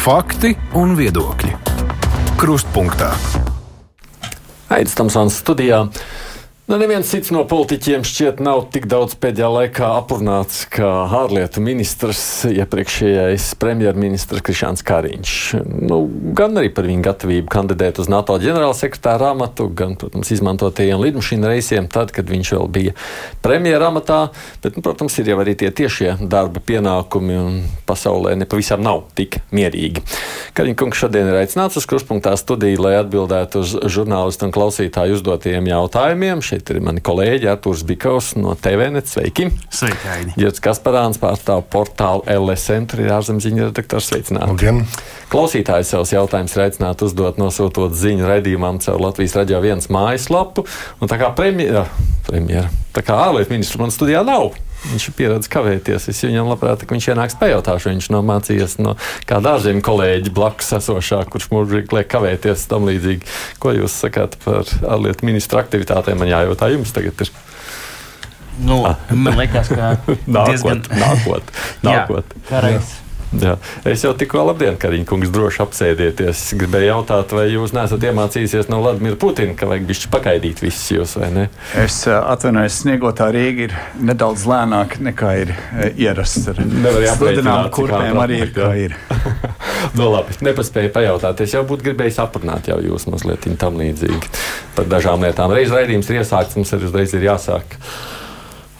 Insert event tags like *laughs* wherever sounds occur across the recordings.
Fakti un viedokļi. Krustpunktā. Aizsmeļamies studijā. Nu, neviens cits no politiķiem šķiet nav tik daudz pēdējā laikā aprunāts kā ārlietu ministrs, iepriekšējais premjerministrs Krišāns Kariņš. Nu, gan arī par viņu gatavību kandidēt uz NATO ģenerālsekretāra amatu, gan, protams, izmantotajiem lidmašīnu reisiem, tad, kad viņš vēl bija premjera amatā. Bet, nu, protams, ir jau arī tie tiešie darba pienākumi, un pasaulē nepavisam nav tik mierīgi. Kariņš kungs šodien ir aicināts uz kruspunktā studiju, lai atbildētu uz žurnālistu un klausītāju uzdotajiem jautājumiem. Šeit Šeit ir mani kolēģi Artūrs Bikaus no TVNet. Sveiki! Sveiki, Aini! Girts Kasparāns pārstāv portālu LSM, tur ir ārzemziņa redaktors. Sveicināti! Labdien. Klausītājs savus jautājumus ir aicināts uzdot nosūtot ziņu raidījumam caur Latvijas radio viens mājaslapu. Un tā kā premjera, premjera tā kā ārlietu ministrs man studijā nav. Viņš ir pieredzējis kavēties. Es viņam labprāt, ka viņš ienāks pajautāšu. Viņš nav mācījies no kāda ārzemju kolēģa blakus esošā, kurš mūžīgi liek kavēties tam līdzīgi. Ko jūs sakāt par ārlietu ministra aktivitātēm? Man jājautā jums tagad. Ir. Nu, ah. man liekas, ka *laughs* nākot, diezgan... nākot, *laughs* nākot. Jā, karais. Jā. Es jau tikko labdien, Kariņš, kungs, droši apsēdieties. Es gribēju jautāt, vai jūs neesat iemācījusies no Vladimira Putina, ka vajag bišķi pagaidīt visus jūs, vai ne? Es atvainojos, sniegotā Rīga ir nedaudz lēnāka nekā ir ierasts. Nevar jāpieņem, kurpēm arī ir, kā ir. no labi, nepaspēju pajautāt. Es jau būtu gribējis aprunāt jau jūs mazliet tam līdzīgi par dažām lietām. Reiz raidījums ir iesākts, mums arī uzreiz ir jāsāk.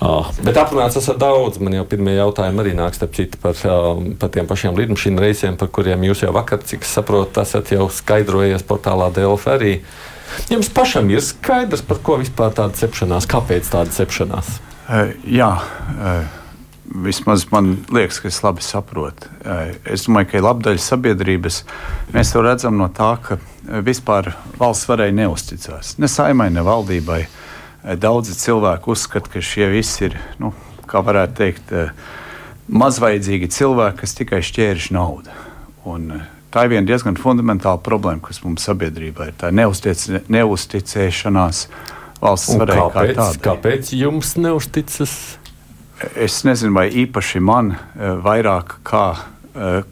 Oh, bet aprunāts esat daudz. Man jau pirmie jautājumi arī nāks par, par tiem pašiem lidmašīnu reisiem, par kuriem jūs jau vakar, cik es saprotu, esat jau skaidrojies portālā DLF arī. Jums pašam ir skaidrs, par ko vispār tāda cepšanās, kāpēc tāda cepšanās? Uh, jā. Uh. Vismaz man liekas, ka es labi saprotu. Es domāju, ka labdaļa sabiedrības mēs to redzam no tā, ka vispār valsts varēja neusticās ne saimai, ne valdībai. Uh, Eh, daudzi cilvēki uzskata, ka šie visi ir, nu, kā varētu teikt, eh, mazvaidzīgi cilvēki, kas tikai šķērš naudu. Un, eh, tā ir viena diezgan fundamentāla problēma, kas mums sabiedrībā ir. Tā ir neuztic, neusticēšanās valsts varai kā tādai. Kāpēc jums neusticas? Es nezinu, vai īpaši man vairāk kā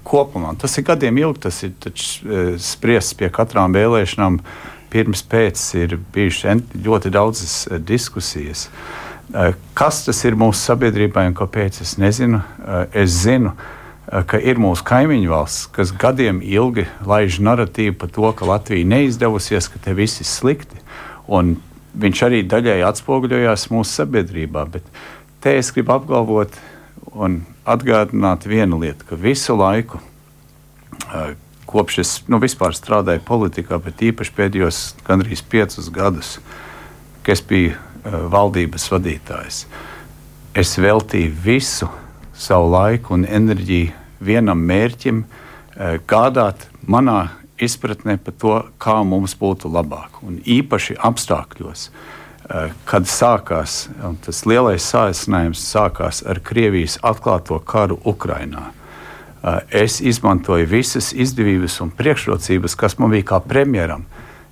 kopumā. Tas ir gadiem ilgi, tas ir spriests pie katrām vēlēšanām pirms pēc ir bijušas ļoti daudzas eh, diskusijas. Eh, kas tas ir mūsu sabiedrībai un kāpēc? Es nezinu. Eh, es zinu, ka ir mūsu kaimiņu valsts, kas gadiem ilgi laiž narratīvu par to, ka Latvija neizdevusies, ka te viss ir slikti. Un viņš arī daļai atspoguļojās mūsu sabiedrībā. Bet te es gribu apgalvot un atgādināt vienu lietu, ka visu laiku kopš es nu, vispār strādāju politikā, bet īpaši pēdējos gandrīz piecus gadus, kad es biju uh, valdības vadītājs, es veltīju visu savu laiku un enerģiju vienam mērķim, uh, gādāt manā izpratnē par to, kā mums būtu labāk. Un īpaši apstākļos, uh, kad sākās tas lielais sācinājums, sākās ar Krievijas atklāto karu Ukrajinā es izmantoju visas izdevības un priekšrocības, kas man bija kā premjeram.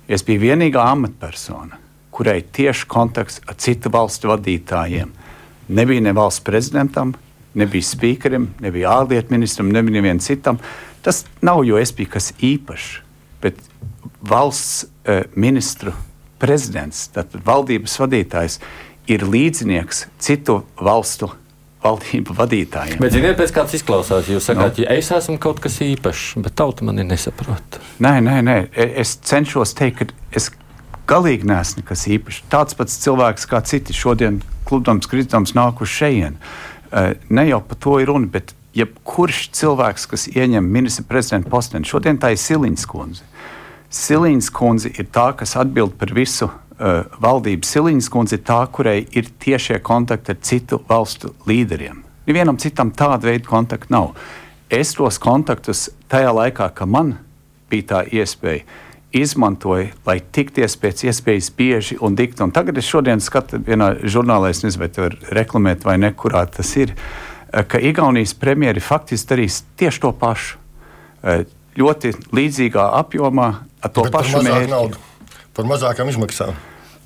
Es biju vienīgā amatpersona, kurai tieši kontakts ar citu valstu vadītājiem. Nebija ne valsts prezidentam, nebija spīkerim, nebija ārlietu ministram, nebija nevienam citam. Tas nav, jo es biju kas īpašs, bet valsts uh, ministru prezidents, tātad valdības vadītājs, ir līdzinieks citu valstu valdību vadītājiem. Bet, ziniet, pēc kāds izklausās, jūs sakāt, no. ja es esmu kaut kas īpašs, bet tauta mani nesaprot. Nē, nē, nē, e, es cenšos teikt, ka es galīgi neesmu nekas īpašs. Tāds pats cilvēks kā citi šodien kludams, kritams nāk uz šejien. E, ne jau par to ir runa, bet jebkurš cilvēks, kas ieņem ministra prezidenta posteni, šodien tā ir Siliņas kundze. Siliņas kundze ir tā, kas atbild par visu uh, valdības Siliņas kundze ir tā, kurai ir tiešie kontakti ar citu valstu līderiem. Nevienam citam tāda veida kontaktu nav. Es tos kontaktus tajā laikā, kad man bija tā iespēja, izmantoju, lai tikties pēc iespējas bieži un dikti. Un tagad es šodien skatu vienā žurnālā, es nezinu, vai tur reklamēt vai ne, kurā tas ir, uh, ka Igaunijas premjeri faktiski darīs tieši to pašu. Uh, ļoti līdzīgā apjomā, ar to Bet pašu mērķi. Naudu par mazākām izmaksām.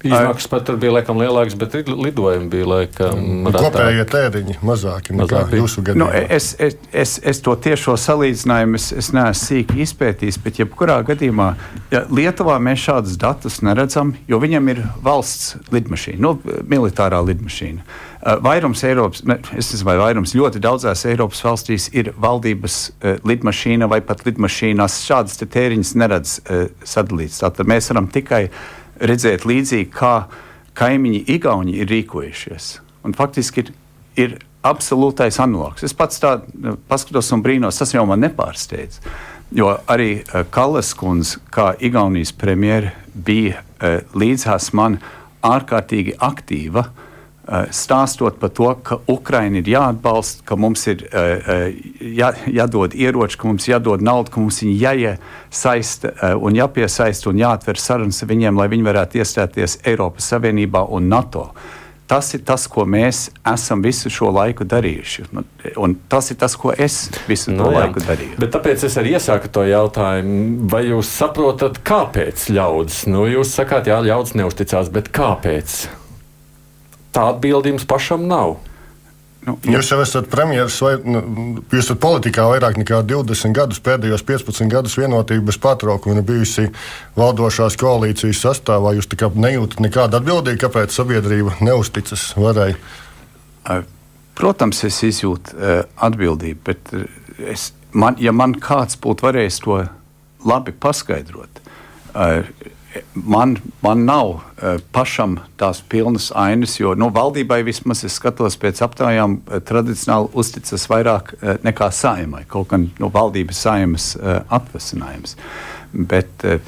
Izmaksas pat tur bija laikam lielākas, bet lidojumi bija laikam nu, kopējie tēriņi mazāki nekā Mazāk jūsu gadījumā. Nu, es, es, es, es to tiešo salīdzinājumu es, es neesmu sīki izpētījis, bet jebkurā gadījumā ja Lietuvā mēs šādus datus neredzam, jo viņam ir valsts lidmašīna, nu, militārā lidmašīna. Uh, vairums Eiropas, ne, es nezinu, vai vairums ļoti daudzās Eiropas valstīs ir valdības uh, lidmašīna vai pat lidmašīnās. Šādas tēriņas neredz uh, sadalīts. Tātad mēs varam tikai uh, redzēt līdzīgi, kā kaimiņi Igauni ir rīkojušies. Un faktiski ir, ir absolūtais analogs. Es pats tā nu, paskatos un brīnos, tas jau man nepārsteidz. Jo arī uh, Kallas kundze, kā Igaunijas premjera, bija uh, līdzās man ārkārtīgi aktīva Eh, stāstot par to, ka Ukraina ir jāatbalsta, ka mums ir eh, eh, jā, jādod ieroči, ka mums jādod nauda, ka mums viņi jāiesaista un jāpiesaista un jāatver sarunas ar viņiem, lai viņi varētu iestāties Eiropas Savienībā un NATO. Tas ir tas, ko mēs esam visu šo laiku darījuši. Un tas ir tas, ko es visu no, jā. laiku darīju. Bet tāpēc es arī iesāku to jautājumu, vai jūs saprotat, kāpēc ļaudis? Nu, jūs sakāt, jā, ļaudis neusticās, bet kāpēc? Tā atbildi jums pašam nav. Nu, jūs jau esat premjerministrs, vai nu, jūs esat politikā vairāk nekā 20 gadus, pēdējos 15 gadus vienotība bez pārtraukuma ir bijusi valdošās koalīcijas sastāvā. Jūs nejūtat nekādu atbildību, kāpēc sabiedrība neusticas varai? Protams, es izjūtu atbildību, bet es, man, ja man kāds būtu varējis to labi paskaidrot, man, man nav uh, pašam tās pilnas ainas, jo nu, valdībai vismaz es skatos pēc aptaujām, uh, tradicionāli uzticas vairāk uh, nekā saimai, kaut gan no valdības saimas atvasinājums. Uh, Bet, uh,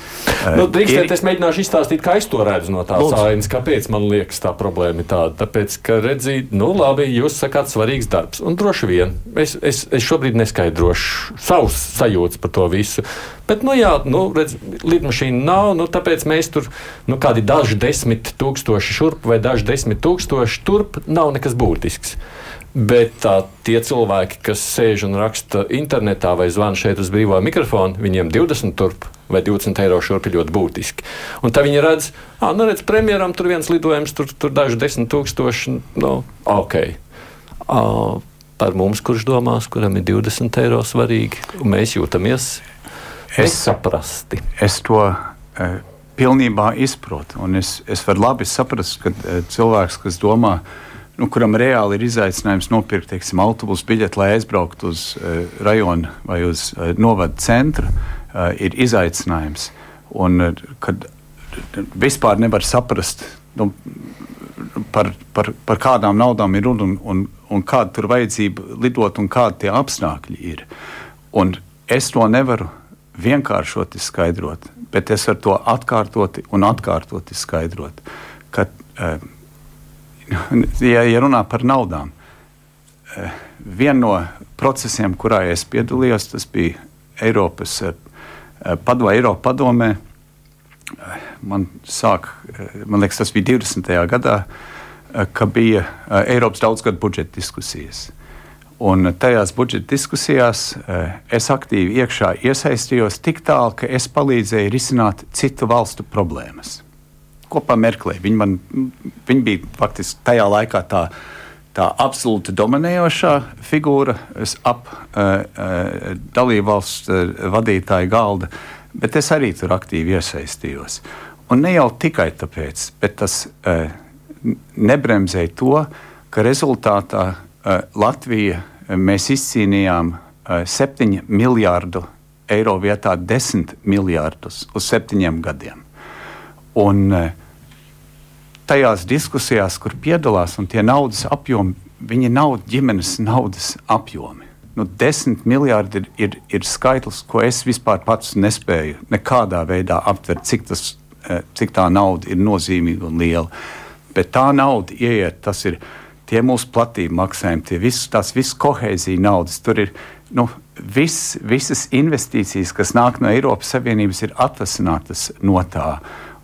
nu, drīkstēt, ir... Es mēģināšu izstāstīt, kā es to redzu no tās ainas. Kāpēc man liekas, tā problēma ir tāda? Tāpēc, ka redzīt, nu, labi, jūs sakāt, svarīgs darbs. Un droši vien es, es, es šobrīd neskaidrošu savus sajūtas par to visu. Bet, nu, jā, nu, redz, lidmašīna nav, nu, tāpēc mēs tur, nu, kādi daži desmit tūkstoši šurp vai daži desmit tūkstoši turp nav nekas būtisks. Bet tā, tie cilvēki, kas sēž un raksta internetā vai zvana šeit uz brīvā mikrofona, viņiem 20 turp vai 20 eiro šurp ir ļoti būtiski. Un tad viņi redz, ah, nu redz, premjeram tur viens lidojums, tur, tur daži desmit tūkstoši, nu, ok. Uh, par mums, kurš domās, kuram ir 20 eiro svarīgi, un mēs jūtamies es, saprasti. Es to uh, pilnībā izprotu, un es, es varu labi saprast, ka uh, cilvēks, kas domā, ka nu, kuram reāli ir izaicinājums nopirkt teiksim, autobusu biļeti, lai aizbrauktu uz uh, rajonu vai uz uh, novada centru, uh, ir izaicinājums. Un, uh, kad vispār nevar saprast, nu, par, par, par kādām naudām ir runa un, un, un kāda tur vajadzība lidot un kādi tie apstākļi ir. Un es to nevaru vienkāršoti skaidrot, bet es varu to atkārtoti un atkārtoti skaidrot. Ka, uh, ja, ja runā par naudām, eh, viena no procesiem, kurā es piedalījos, tas bija Eiropas eh, pado, Eiropa padomē. Eh, man, sāk, man liekas, tas bija 20. gadā, kad bija Eiropas daudzgadu budžeta diskusijas. Un tajās budžeta diskusijās es aktīvi iekšā iesaistījos tik tālu, ka es palīdzēju risināt citu valstu problēmas kopā Merklē. Viņa, man, viņa bija faktiski tajā laikā tā, tā absolūti dominējošā figūra ap uh, uh, dalību valsts uh, vadītāju galda, bet es arī tur aktīvi iesaistījos. Un ne jau tikai tāpēc, bet tas uh, nebremzēja to, ka rezultātā uh, Latvija mēs izcīnījām uh, 7 miljārdu eiro vietā 10 miljārdus uz septiņiem gadiem. Un, uh, tajās diskusijās, kur piedalās, un tie naudas apjomi, viņi nav ģimenes naudas apjomi. Nu, desmit miljardi ir, ir, ir skaitlis, ko es vispār pats nespēju nekādā veidā aptvert, cik, tas, eh, cik tā nauda ir nozīmīga un liela. Bet tā nauda ieiet, tas ir tie mūsu platība maksājumi, tie viss, tās visas kohēzija naudas. Tur ir nu, vis, visas investīcijas, kas nāk no Eiropas Savienības, ir atvasinātas no tā.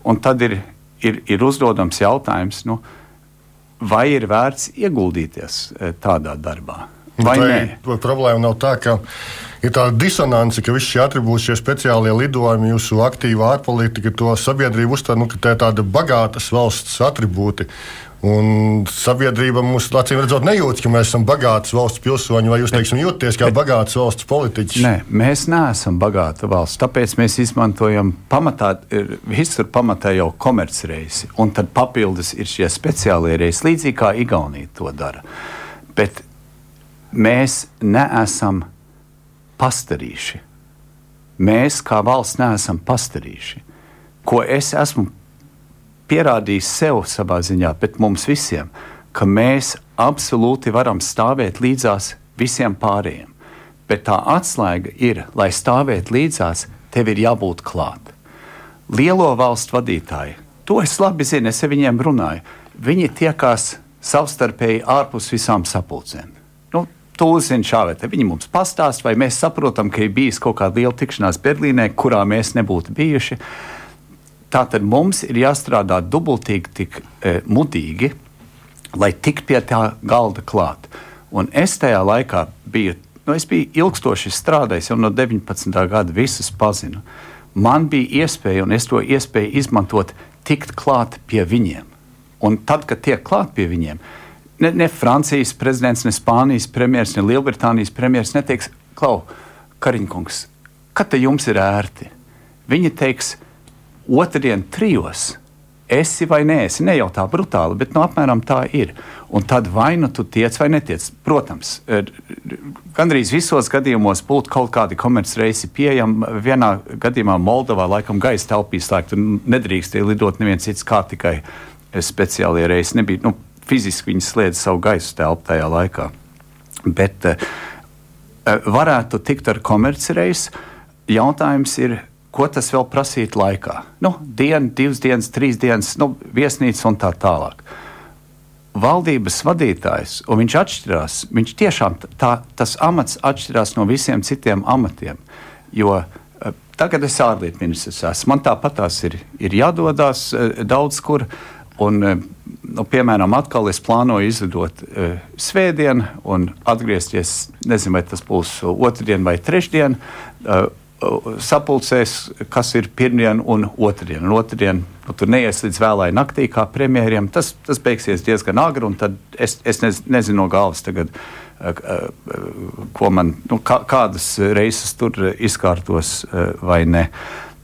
Un tad ir ir, ir uzdodams jautājums, nu, vai ir vērts ieguldīties e, tādā darbā. Vai, vai problēma nav tā, ka ir tāda disonance, ka visi šie atribūti, šie speciālie lidojumi, jūsu aktīvā ārpolitika, to sabiedrība uztver, nu, ka tā ir tāda bagātas valsts atribūti. Un sabiedrība mums, acīm redzot, nejūtas, ka mēs esam bagātas valsts pilsoņi, vai jūs teiksim, jūtaties kā bagātas valsts politiķi? Nē, mēs neesam bagāta valsts. Tāpēc mēs izmantojam pamatā, visur pamatā jau komercreisi, un tad papildus ir šie speciālie reisi, līdzīgi kā Igaunija to dara. Bet mēs neesam pastarīši. Mēs kā valsts neesam pastarīši. Ko es esmu pierādījis sev savā ziņā, bet mums visiem, ka mēs absolūti varam stāvēt līdzās visiem pārējiem. Bet tā atslēga ir, lai stāvētu līdzās, tev ir jābūt klāt. Lielo valstu vadītāji, to es labi zinu, es ar viņiem runāju. Viņi tiekās savstarpēji ārpus visām sapulcēm. Nu, Tu uzzini šādi, viņi mums pastāsta, vai mēs saprotam, ka ir bijis kaut kāda liela tikšanās Berlīnē, kurā mēs nebūtu bijuši. Uh, Tātad mums ir jāstrādā dubultīgi, tik e, mudīgi, lai tiktu pie tā galda klāt. Un es tajā laikā biju, nu, es biju ilgstoši strādājis, jau no 19. gada visus pazinu. Man bija iespēja, un es to iespēju izmantot, tikt klāt pie viņiem. Un tad, kad tiek klāt pie viņiem, ne, ne Francijas prezidents, ne Spānijas premjerministrs, ne Lielbritānijas premjerministrs neteiks, Klau, Kariņkungs, kad te jums ir ērti? Viņi teiks, otrdien trijos. Esi vai nē, esi ne jau tā brutāli, bet nu, apmēram tā ir. Un tad vai nu tu tiec vai netiec. Protams, gandrīz visos gadījumos būtu kaut kādi komercreisi pieejami. Vienā gadījumā Moldovā laikam gaisa telpīs slēgta un nedrīkstēja lidot neviens cits kā tikai speciālie reisi. Nebija, nu, fiziski viņi slēdza savu gaisa telpu tajā laikā. Bet uh, varētu tikt ar komercreisu. Jautājums ir, ko tas vēl prasītu laikā. Nu, diena, divas dienas, trīs dienas, nu, viesnīca un tā tālāk. Valdības vadītājs, un viņš atšķirās, viņš tiešām tā, tas amats atšķirās no visiem citiem amatiem. Jo uh, tagad es ārlietu ministrs esmu, man tāpat tās ir, ir jādodas uh, daudz kur. Un, uh, nu, piemēram, atkal es plānoju izlidot uh, svētdien un atgriezties, nezinu, vai tas būs otrdien vai trešdien. Uh, sapulcēs, kas ir pirmdien un otrdien. Un otrdien nu, tur neies līdz vēlai naktī, kā premjeriem. Tas, tas beigsies diezgan agri, un es, es nez, nezinu no galvas tagad, eh, eh, man, nu, kā, kādas reizes tur izkārtos eh, vai ne.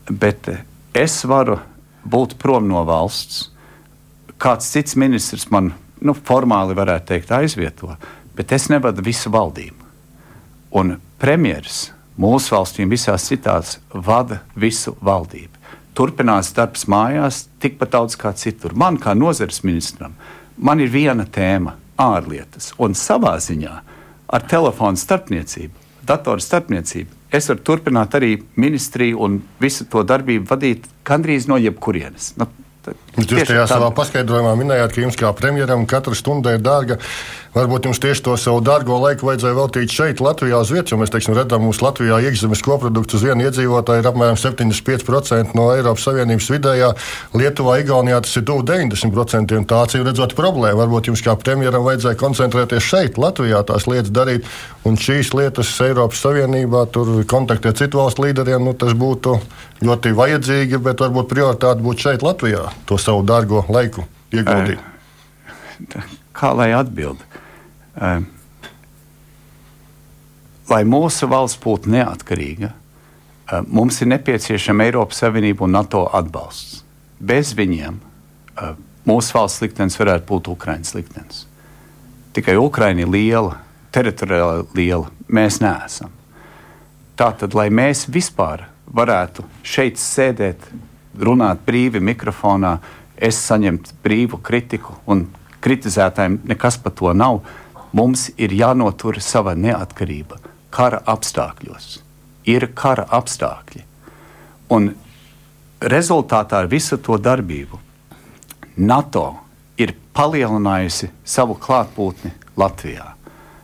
Bet es varu būt prom no valsts. Kāds cits ministrs man nu, formāli varētu teikt aizvieto, bet es nevadu visu valdību. Un premjerministrs mūsu valstīm visās citās vada visu valdību. Turpinās darbs mājās tikpat daudz kā citur. Man, kā nozares ministram, man ir viena tēma - ārlietas. Un savā ziņā ar telefonu starpniecību, datoru starpniecību, es varu turpināt arī ministriju un visu to darbību vadīt gandrīz no jebkurienes. Nu, Jūs tajā savā paskaidrojumā minējāt, ka jums kā premjeram katra stunda ir dārga. Varbūt jums tieši to savu dārgo laiku vajadzēja veltīt šeit, Latvijā, uz vietas, jo mēs teiksim, redzam, mūsu Latvijā iekšzemes koprodukts uz vienu iedzīvotāju ir apmēram 75% no Eiropas Savienības vidējā. Lietuvā, Igaunijā tas ir tuvu 90%. Tā acīm redzot problēma. Varbūt jums kā premjeram vajadzēja koncentrēties šeit, Latvijā, tās lietas darīt, un šīs lietas Eiropas Savienībā, tur kontaktē citu valstu līderiem, nu, tas būtu ļoti vajadzīgi, bet varbūt prioritāte būtu šeit, Latvijā, to savu dārgo laiku ieguldīt. Kā lai atbildētu? Ehm, lai mūsu valsts būtu neatkarīga, ehm, mums ir nepieciešama Eiropas Savienība un NATO atbalsts. Bez viņiem mūsu valsts liktenis varētu būt Ukraiņas liktenis. Tikai Ukraiņa ir liela, teritoriāli liela, mēs neesam. Tātad, lai mēs vispār varētu šeit sēdēt, runāt brīvi mikrofonā, es saņemtu brīvu kritiku, un kritizētājiem nekas par to nav Mums ir jānotur sava neatkarība kara apstākļos. Ir kara apstākļi. Un rezultātā ar visu to darbību NATO ir palielinājusi savu klātbūtni Latvijā.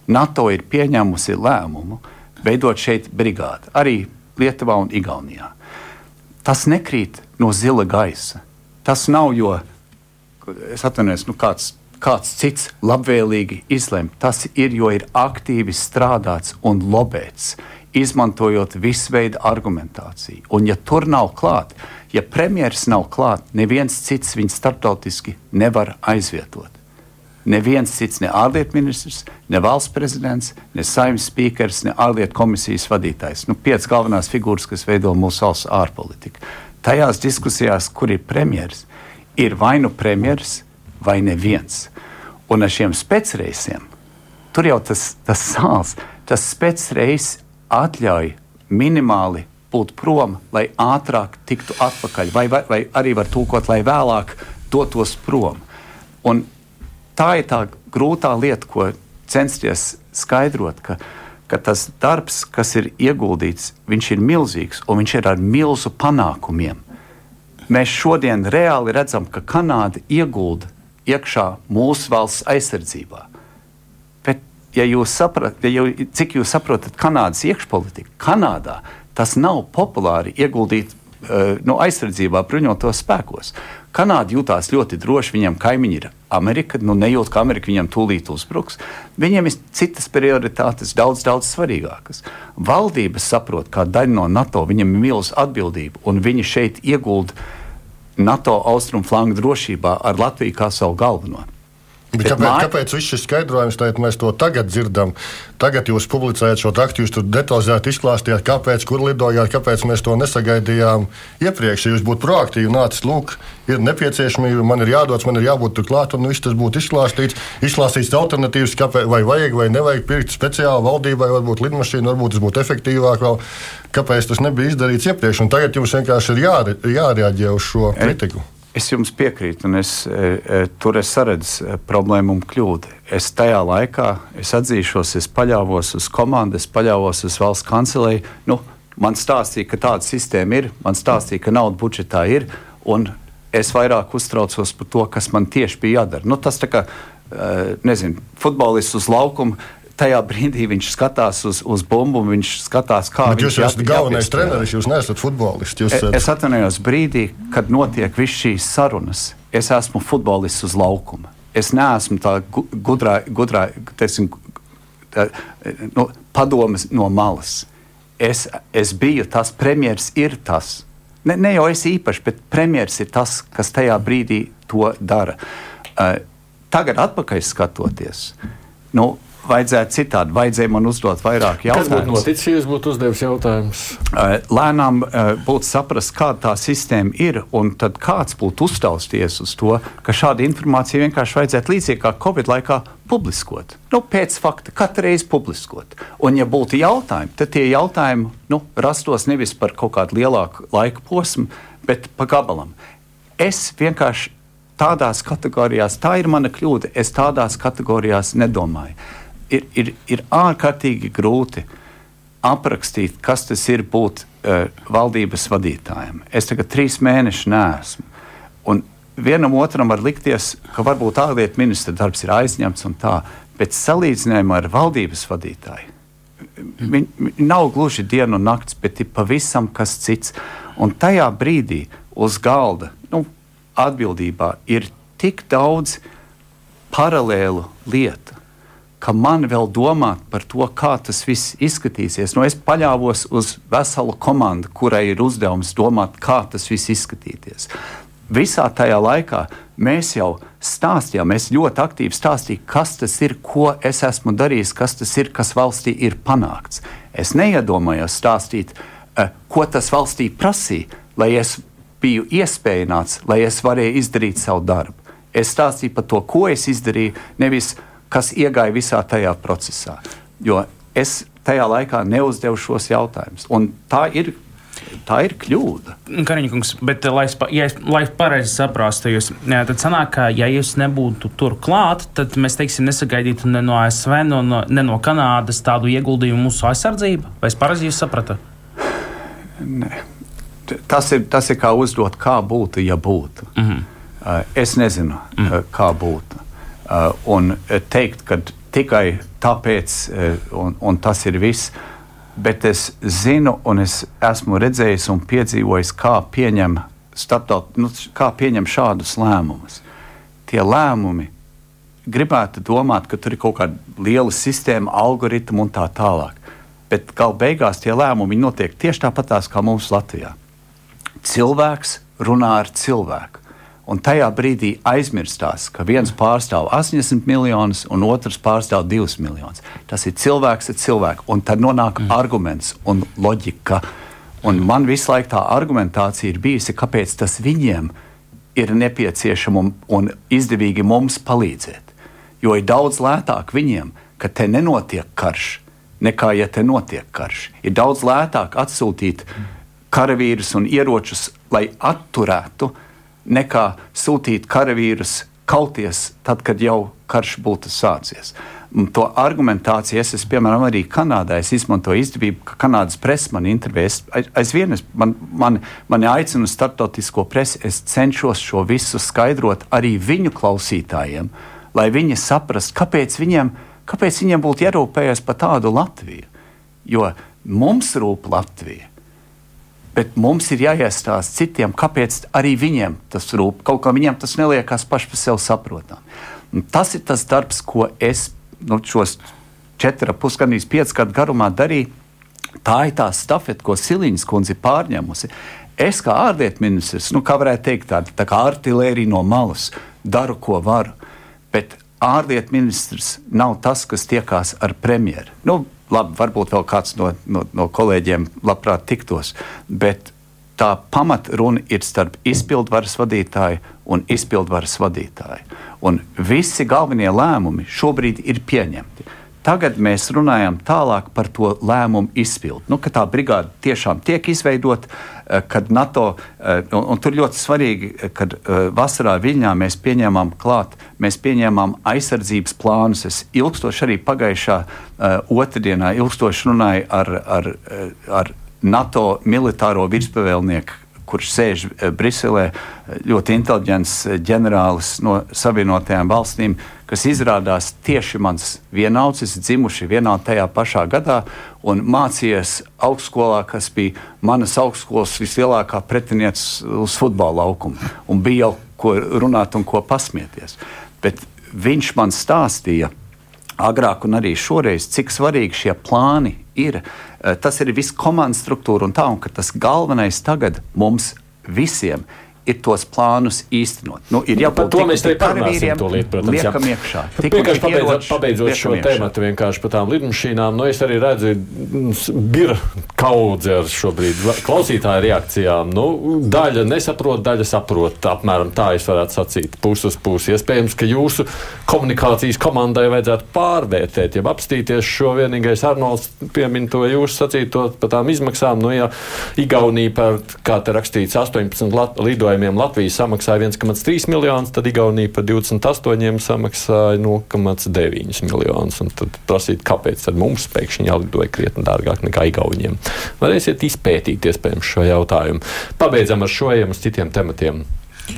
NATO ir pieņēmusi lēmumu veidot šeit brigādi, arī Lietuvā un Igaunijā. Tas nekrīt no zila gaisa. Tas nav, jo es atvainojos, nu kāds kāds cits labvēlīgi izlemj. Tas ir, jo ir aktīvi strādāts un lobēts. izmantojot visu veidu argumentāciju. Un, ja tur nav klāt, ja premjerministrs nav klāt, neviens cits viņu starptautiski nevar aizvietot. Neviens cits, ne ārlietu ministrs, ne valsts prezidents, ne saimnes spīkers, ne ārlietu komisijas vadītājs. Nu, piecas galvenās figūras, kas veido mūsu valsts ārpolitiku. Tajās diskusijās, kur ir premjerministrs, ir vai nu premjerministrs, vai neviens. Un ar šiem specreisiem tur jau tas, tas sāls, tas specreis atļauj minimāli būt prom, lai ātrāk tiktu atpakaļ, vai, vai, vai arī var tūkot, lai vēlāk dotos prom. Un tā ir tā grūtā lieta, ko censties skaidrot, ka, ka tas darbs, kas ir ieguldīts, viņš ir milzīgs un viņš ir ar milzu panākumiem. Mēs šodien reāli redzam, ka Kanāda iegulda iekšā mūsu valsts aizsardzībā. Bet, ja jūs saprotat, ja jau, cik jūs saprotat Kanādas iekšpolitiku, Kanādā tas nav populāri ieguldīt uh, no aizsardzībā, bruņotos spēkos. Kanāda jutās ļoti droši, viņiem kaimiņi ir Amerika, nu nejūt, ka Amerika viņam tūlīt uzbruks. Viņiem ir citas prioritātes, daudz, daudz svarīgākas. Valdības saprot, kā daļa no NATO, viņam ir milzīga atbildība, un viņi šeit iegulda NATO austrumu flangu drošībā ar Latviju kā savu galveno. Bet kāpēc, māja... kāpēc viss šis skaidrojums, tad mēs to tagad dzirdam? Tagad jūs publicējat šo rakstu, jūs tur detalizēti izklāstījāt, kāpēc, kur lidojāt, kāpēc mēs to nesagaidījām iepriekš. Ja jūs būtu proaktīvi nācis, lūk, ir nepieciešamība, man ir jādodas, man ir jābūt tur klāt, un viss tas būtu izklāstīts. Izklāstīts alternatīvas, kāpēc, vai vajag vai nevajag pirkt speciāli valdībai, varbūt lidmašīnu, varbūt tas būtu efektīvāk. Vēl. Kāpēc tas nebija izdarīts iepriekš? Un tagad jums vienkārši ir jā, jārēģē uz šo kritiku. E Es jums piekrītu, un es, e, e, tur es redzu e, problēmu un kļūdu. Es tajā laikā, es atzīšos, es paļāvos uz komandu, es paļāvos uz valsts kancelēju. Nu, man stāstīja, ka tāda sistēma ir, man stāstīja, ka nauda budžetā ir, un es vairāk uztraucos par to, kas man tieši bija jādara. Nu, tas tā kā, nezinu, futbolists uz laukuma tajā brīdī viņš skatās uz, uz bumbu, viņš skatās, kā Bet viņš jūs esat galvenais treneris, jūs neesat futbolists. Jūs esat... Es atvainojos brīdī, kad notiek viss šīs sarunas. Es esmu futbolists uz laukuma. Es neesmu tā gudrā, gudrā teiksim, tā, nu, padomas no malas. Es, es biju tas, premjerministrs ir tas. Ne, ne jau es īpaši, bet premjerministrs ir tas, kas tajā brīdī to dara. Uh, tagad, atpakaļ skatoties, nu, vajadzētu citādi. Vajadzēja man uzdot vairāk jautājumu. Kas būtu noticis, ja jūs būtu uzdevis jautājumus? Lēnām būtu saprast, kāda tā sistēma ir, un tad kāds būtu uztausties uz to, ka šāda informācija vienkārši vajadzētu līdzīgi kā Covid laikā publiskot. Nu, pēc fakta, katru reizi publiskot. Un, ja būtu jautājumi, tad tie jautājumi nu, rastos nevis par kaut kādu lielāku laika posmu, bet pa gabalam. Es vienkārši tādās kategorijās, tā ir mana kļūda, es tādās kategorijās nedomāju ir, ir, ir ārkārtīgi grūti aprakstīt, kas tas ir būt uh, valdības vadītājam. Es tagad trīs mēnešus neesmu. Un vienam otram var likties, ka varbūt ārlietu ministra darbs ir aizņemts un tā, bet salīdzinājumā ar valdības vadītāju. Viņi nav gluži diena un naktis, bet ir pavisam kas cits. Un tajā brīdī uz galda, nu, atbildībā ir tik daudz paralēlu lietu ka man vēl domāt par to, kā tas viss izskatīsies. Nu, es paļāvos uz veselu komandu, kurai ir uzdevums domāt, kā tas viss izskatīsies. Visā tajā laikā mēs jau stāstījām, es ļoti aktīvi stāstīju, kas tas ir, ko es esmu darījis, kas tas ir, kas valstī ir panākts. Es neiedomājos stāstīt, eh, ko tas valstī prasīja, lai es biju iespējams, lai es varēju izdarīt savu darbu. Es stāstīju par to, ko es izdarīju, nevis kas iegāja visā tajā procesā. Jo es tajā laikā neuzdevu šos jautājumus. Un tā ir Tā ir kļūda. Kariņkungs, bet, lai, ja es, lai pareizi saprastu, jūs, tad sanāk, ka, ja jūs nebūtu tur klāt, tad mēs, teiksim, nesagaidītu ne no ASV, no, no, ne no Kanādas tādu ieguldījumu mūsu aizsardzību. Vai es pareizi jūs sapratu? Nē. Tas ir, tas ir kā uzdot, kā būtu, ja būtu. Mm -hmm. Es nezinu, mm kā būtu. Uh, un teikt, ka tikai tāpēc, uh, un, un tas ir viss. Bet es zinu, un es esmu redzējis un piedzīvojis, kā pieņem, starptaut, nu, kā pieņem šādus lēmumus. Tie lēmumi gribētu domāt, ka tur ir kaut kāda liela sistēma, algoritma un tā tālāk. bet gala beigās tie lēmumi notiek tieši tāpatās kā mums Latvijā. Cilvēks runā ar cilvēku. Un tajā brīdī aizmirstās, ka viens pārstāv 80 miljonus, un otrs pārstāv 2 miljonus. Tas ir cilvēks ar cilvēku, un tad nonāk mm. arguments un loģika. Un man visu laiku tā argumentācija ir bijusi, kāpēc tas viņiem ir nepieciešams un, un izdevīgi mums palīdzēt. Jo ir daudz lētāk viņiem, ka te nenotiek karš, nekā ja te notiek karš. Ir daudz lētāk atsūtīt karavīrus un ieročus, lai atturētu nekā sūtīt karavīrus kauties tad, kad jau karš būtu sācies. Un to argumentāciju es, es, piemēram, arī Kanādā izmantoju izdevību, ka Kanādas presa man intervēs. Aizvien es, man, man, mani aicina uz starptautisko presi, es cenšos šo visu skaidrot arī viņu klausītājiem, lai viņi saprastu, kāpēc viņiem, kāpēc viņiem būtu jārūpējas par tādu Latviju. Jo mums rūp Latvija bet mums ir jāiestāsta citiem, kāpēc arī viņiem tas rūp. Kaut kā viņiem tas neliekas paši par sevi saprotam. Tas ir tas darbs, ko es nu, šos četru, pusgadus, piecus gadu garumā darīju. Tā ir tā stafete, ko Siliņas kundze ir pārņēmusi. Es kā ārlietu ministrs, nu, kā varētu teikt, tāda tā kā artilērija no malas, daru, ko varu. Bet ārlietu ministrs nav tas, kas tiekās ar premjeru. Nu, labi, varbūt vēl kāds no, no, no kolēģiem labprāt tiktos, bet tā pamatruna ir starp izpildvaras vadītāju un izpildvaras vadītāju. Un visi galvenie lēmumi šobrīd ir pieņemti. Tagad mēs runājam tālāk par to lēmumu izpildu. Nu, tā brigāde tiešām tiek izveidota, eh, kad NATO, eh, un, un tur ļoti svarīgi, eh, kad vasarā Viļņā mēs pieņēmām klāt, mēs pieņēmām aizsardzības plānus. Es ilgstoši arī pagājušā otrdienā ilgstoši runāju ar, ar, ar NATO militāro virspavēlnieku kurš sēž Briselē, ļoti inteliģents ģenerālis no Savienotajām valstīm, kas izrādās tieši mans vienaudzis, dzimuši vienā tajā pašā gadā un mācījies augstskolā, kas bija manas augstskolas vislielākā pretiniece uz futbola laukumu. Un bija jau ko runāt un ko pasmieties. Bet viņš man stāstīja agrāk un arī šoreiz, cik svarīgi šie plāni ir. Eh, tas ir viss komandas struktūra un tā, un tas galvenais tagad mums visiem ir ir tos plānus īstenot. Nu, ir jābūt par to mēs te parunāsim tūlīt, protams. Liekam iekšā. Vienkārši pabeidzot, pabeidzot šo tēmatu vienkārši par tām lidmašīnām, nu es arī redzu, ir kaudze ar šobrīd klausītāju reakcijām. Nu, daļa nesaprot, daļa saprot. Apmēram tā es varētu sacīt, puses puses. Iespējams, ka jūsu komunikācijas komandai vajadzētu pārvērtēt, ja apstīties šo vienīgais Arnolds piemin to jūsu sacīto par tām izmaksām. Nu, ja Igaunija par, kā te rakstīts, 18 lidojumu lidojumiem Latvija samaksāja 1,3 miljonus, tad Igaunija par 28 samaksāja 0,9 miljonus. Tad prasīt, kāpēc tad mums pēkšņi jālidoja krietni dārgāk nekā Igauniem. Varēsiet izpētīt iespējams šo jautājumu. Pabeidzam ar šo ejam uz citiem tematiem.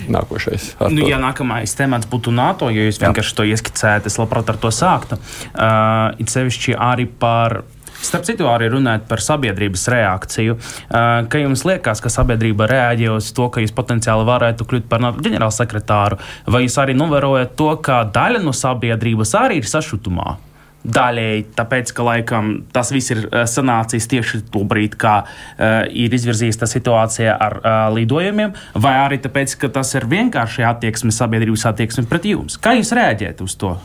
Nākošais. Nu, ja nākamais temats būtu NATO, jo jūs vienkārši to ieskicējat, es labprāt ar to sāktu. Uh, it sevišķi arī par Starp citu, arī runājot par sabiedrības reakciju, ka jums liekas, ka sabiedrība reaģē uz to, ka jūs potenciāli varētu kļūt par ģenerālsekretāru, vai jūs arī novērojat to, ka daļa no sabiedrības arī ir sašutumā? Daļēji tāpēc, ka laikam, tas viss ir sanācis tieši tobrīd, kā uh, ir izvirzīta situācija ar uh, lidojumiem, vai arī tāpēc, ka tas ir vienkārši attieksme, sabiedrības attieksme pret jums. Kā jūs reaģējat uz to?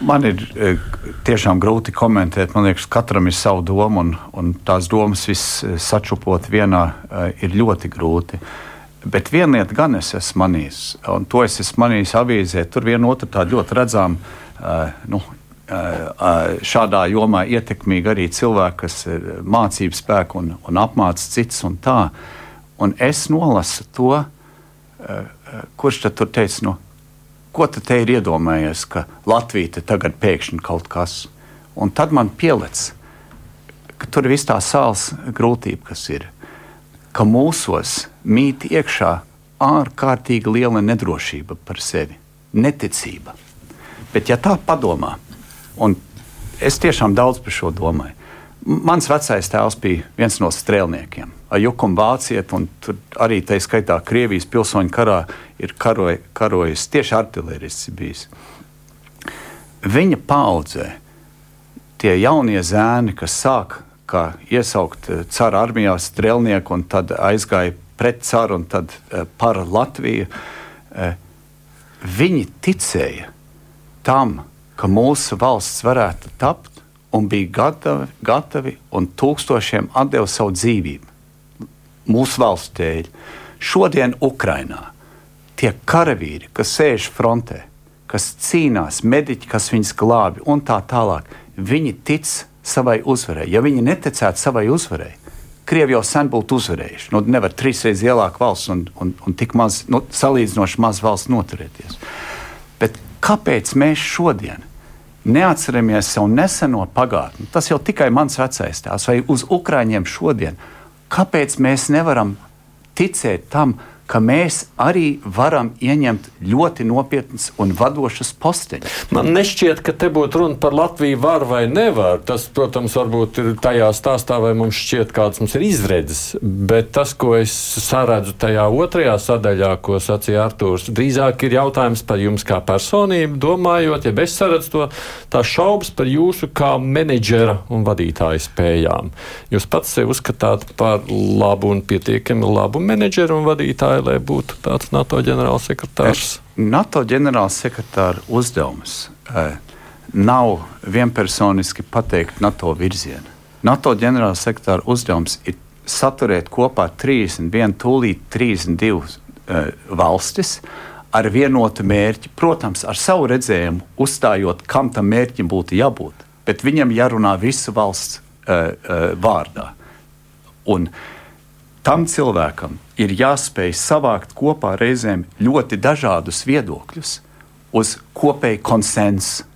Man ir tiešām grūti komentēt. Man liekas, katram ir sava doma, un, un tās domas viss sačupot vienā ir ļoti grūti. Bet viena lieta gan es esmu manījis, un to es esmu manījis avīzē. Tur viena otra tāda ļoti redzama, nu, šādā jomā ietekmīgi arī cilvēki, kas ir mācību spēku un, un apmāca cits un tā. Un es nolasu to, kurš tad tur teica, nu, ko tu te ir iedomājies, ka Latvija tagad pēkšņi kaut kas. Un tad man pielec, ka tur ir viss tā sāls grūtība, kas ir, ka mūsos mīt iekšā ārkārtīgi liela nedrošība par sevi, neticība. Bet ja tā padomā, un es tiešām daudz par šo domāju, Mans vecais tēvs bija viens no strēlniekiem. Ar jukumu vāciet, un arī tā skaitā Krievijas pilsoņu karā ir karoj, karojis tieši artilērists bijis. Viņa paudzē tie jaunie zēni, kas sāk kā iesaukt cara armijā strēlnieku un tad aizgāja pret caru un tad par Latviju, viņi ticēja tam, ka mūsu valsts varētu tapt un bija gatavi, gatavi un tūkstošiem atdeva savu dzīvību mūsu valsts dēļ. Šodien Ukrainā tie karavīri, kas sēž frontē, kas cīnās, mediķi, kas viņus glābi un tā tālāk, viņi tic savai uzvarai. Ja viņi neticētu savai uzvarai, Krievi jau sen būtu uzvarējuši. Nu, nevar trīsreiz lielāka valsts un, un, un tik maz, nu, salīdzinoši maz valsts noturēties. Bet kāpēc mēs šodien neatceramies savu neseno pagātni? Tas jau tikai mans vecais tēvs vai uz Ukrāņiem šodien. Kāpēc mēs nevaram ticēt tam, ka mēs arī varam ieņemt ļoti nopietnas un vadošas posteņus. Man nešķiet, ka te būtu runa par Latviju var vai nevar. Tas, protams, varbūt ir tajā stāstā, vai mums šķiet, kāds mums ir izredzes. Bet tas, ko es saredzu tajā otrajā sadaļā, ko sacīja Artūrs, drīzāk ir jautājums par jums kā personību, domājot, ja es saredzu to tā šaubas par jūsu kā menedžera un vadītāja spējām. Jūs pats sevi uzskatāt par labu un pietiekami labu menedžeru un vadītāju vai lai būtu tāds NATO ģenerālsekretārs? NATO ģenerālsekretāra uzdevums eh, nav vienpersoniski pateikt NATO virzienu. NATO ģenerālsekretāra uzdevums ir saturēt kopā 31, tūlīt 32 eh, valstis ar vienotu mērķi, protams, ar savu redzējumu, uzstājot, kam tam mērķim būtu jābūt. Bet viņam jārunā visu valsts uh, uh, vārdā. Un, uh, tam cilvēkam ir jāspēj savākt kopā reizēm ļoti dažādus viedokļus uz kopēju konsensu.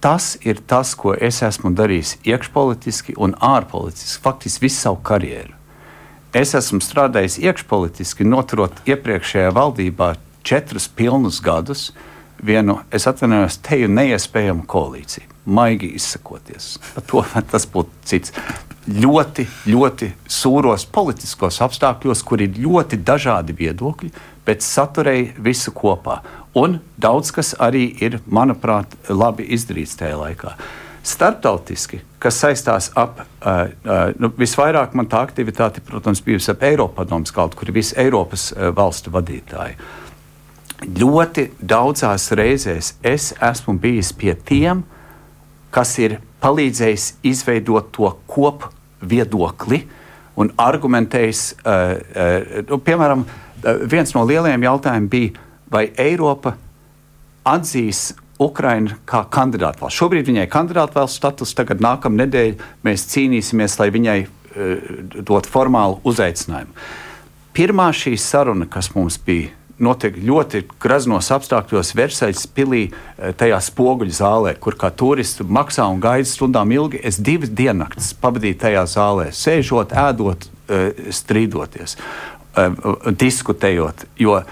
Tas ir tas, ko es esmu darījis iekšpolitiski un ārpolitiski, faktiski visu savu karjeru. Es esmu strādājis iekšpolitiski, noturot iepriekšējā valdībā četrus pilnus gadus, vienu, es atvainojos, teju neiespējamu koalīciju. Maigi izsakoties. To tas būtu cits ļoti, ļoti sūros politiskos apstākļos, kur ir ļoti dažādi viedokļi, bet saturēja visu kopā. Un daudz kas arī ir, manuprāt, labi izdarīts tajā laikā. Startautiski, kas saistās ap, uh, uh, nu, visvairāk man tā aktivitāte, protams, bijusi ap Eiropadomus kaut kur, visi Eiropas uh, valstu vadītāji. Ļoti daudzās reizēs es esmu bijis pie tiem, kas ir palīdzējis izveidot to kopu viedokli un argumentējis. Uh, uh, nu, piemēram, uh, viens no lielajiem jautājumiem bija, vai Eiropa atzīs Ukraina kā kandidātu valsts. Šobrīd viņai ir kandidātu valsts status, tagad nākamā nedēļa mēs cīnīsimies, lai viņai dot formālu uzaicinājumu. Pirmā šī saruna, kas mums bija notiek ļoti graznos apstākļos Versaļas pilī, eh, tajā spoguļu zālē, kur kā turisti maksā un gaida stundām ilgi. Es divas diennaktis pavadīju tajā zālē, sēžot, ēdot, eh, strīdoties, eh, diskutējot. Jo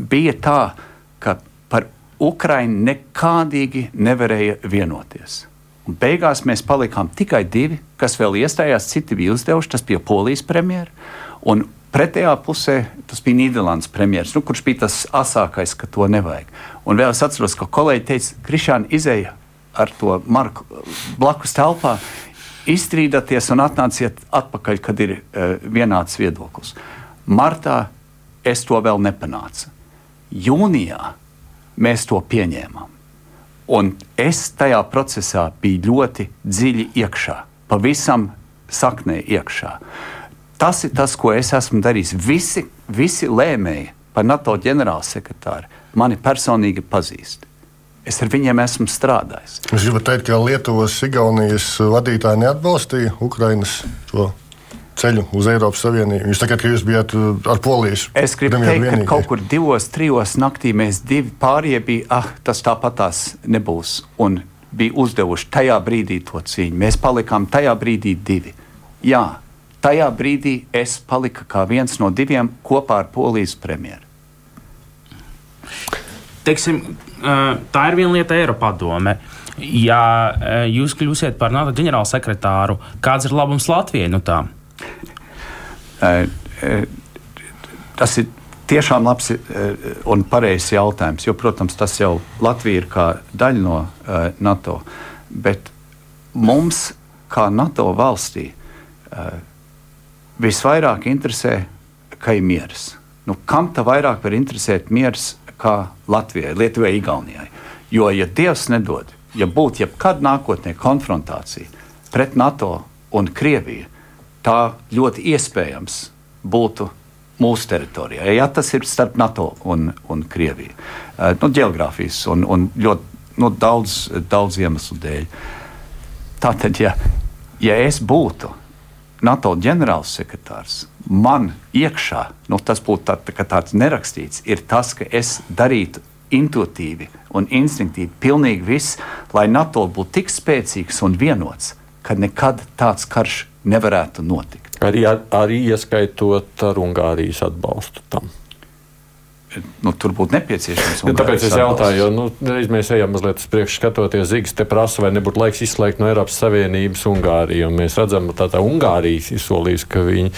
bija tā, ka par Ukraiņu nekādīgi nevarēja vienoties. Un beigās mēs palikām tikai divi, kas vēl iestājās, citi bija uzdevuši, tas bija Polijas premjerministrs. Pretējā pusē tas bija Nīderlandes premjerministrs, nu, kurš bija tas asākais, ka to nevajag. Un vēl es atceros, ka kolēģi teica, Krišāna izēja ar to marku blakus telpā, izstrīdāties un atnāciet atpakaļ, kad ir uh, vienāds viedoklis. Martā es to vēl nepanācu. Jūnijā mēs to pieņēmām. Un es tajā procesā biju ļoti dziļi iekšā, pavisam saknē iekšā. Uh, Tas ir tas, ko es esmu darījis. Visi, visi lēmēji par NATO ģenerālsekretāru mani personīgi pazīst. Es ar viņiem esmu strādājis. Es gribu teikt, ka Lietuvas, Igaunijas vadītāji neatbalstīja Ukraiņas ceļu uz Eiropas Savienību. Jūs sakat, ka jūs bijat uh, ar Polijas. Es gribu teikt, vienīgie. ka kaut kur divos, trijos naktī mēs divi pārējie bija, ah, tas tāpatās nebūs. Un bija uzdevuši tajā brīdī to cīņu. Mēs palikām tajā brīdī divi. Jā, Tajā brīdī es paliku kā viens no diviem kopā ar Polijas premjeru. Teiksim, tā ir viena lieta, Eiropadome. Ja jūs kļūsiet par NATO ģenerālsekretāru, kāds ir labums Latvijai no tā? Tas ir tiešām labs un pareizs jautājums, jo, protams, tas jau Latvija ir kā daļa no NATO. Bet mums, kā NATO valstī, visvairāk interesē, ka ir miers. Nu, kam tā vairāk var interesēt miers kā Latvijai, Lietuvai, Igaunijai? Jo, ja Dievs nedod, ja būtu jebkad nākotnē konfrontācija pret NATO un Krieviju, tā ļoti iespējams būtu mūsu teritorijā. Ja tas ir starp NATO un, un Krieviju, uh, nu, geogrāfijas un, un ļoti nu, daudz, daudz iemeslu dēļ. Tātad, ja, ja es būtu NATO ģenerālsekretārs, man iekšā, nu, tas būtu tā, tā, tāds nerakstīts, ir tas, ka es darītu intuitīvi un instinktīvi pilnīgi viss, lai NATO būtu tik spēcīgs un vienots, ka nekad tāds karš nevarētu notikt. Arī, arī ieskaitot ar Ungārijas atbalstu tam. Nu, tur būtu nepieciešams. Ja, tāpēc es jautāju, jo nu, mēs ejam mazliet uz priekšu, skatoties, Zīgas te prasa, vai nebūtu laiks izslēgt no Eiropas Savienības Ungāriju. Mēs redzam, ka tā, tā Ungārijas izsolījusi, ka viņi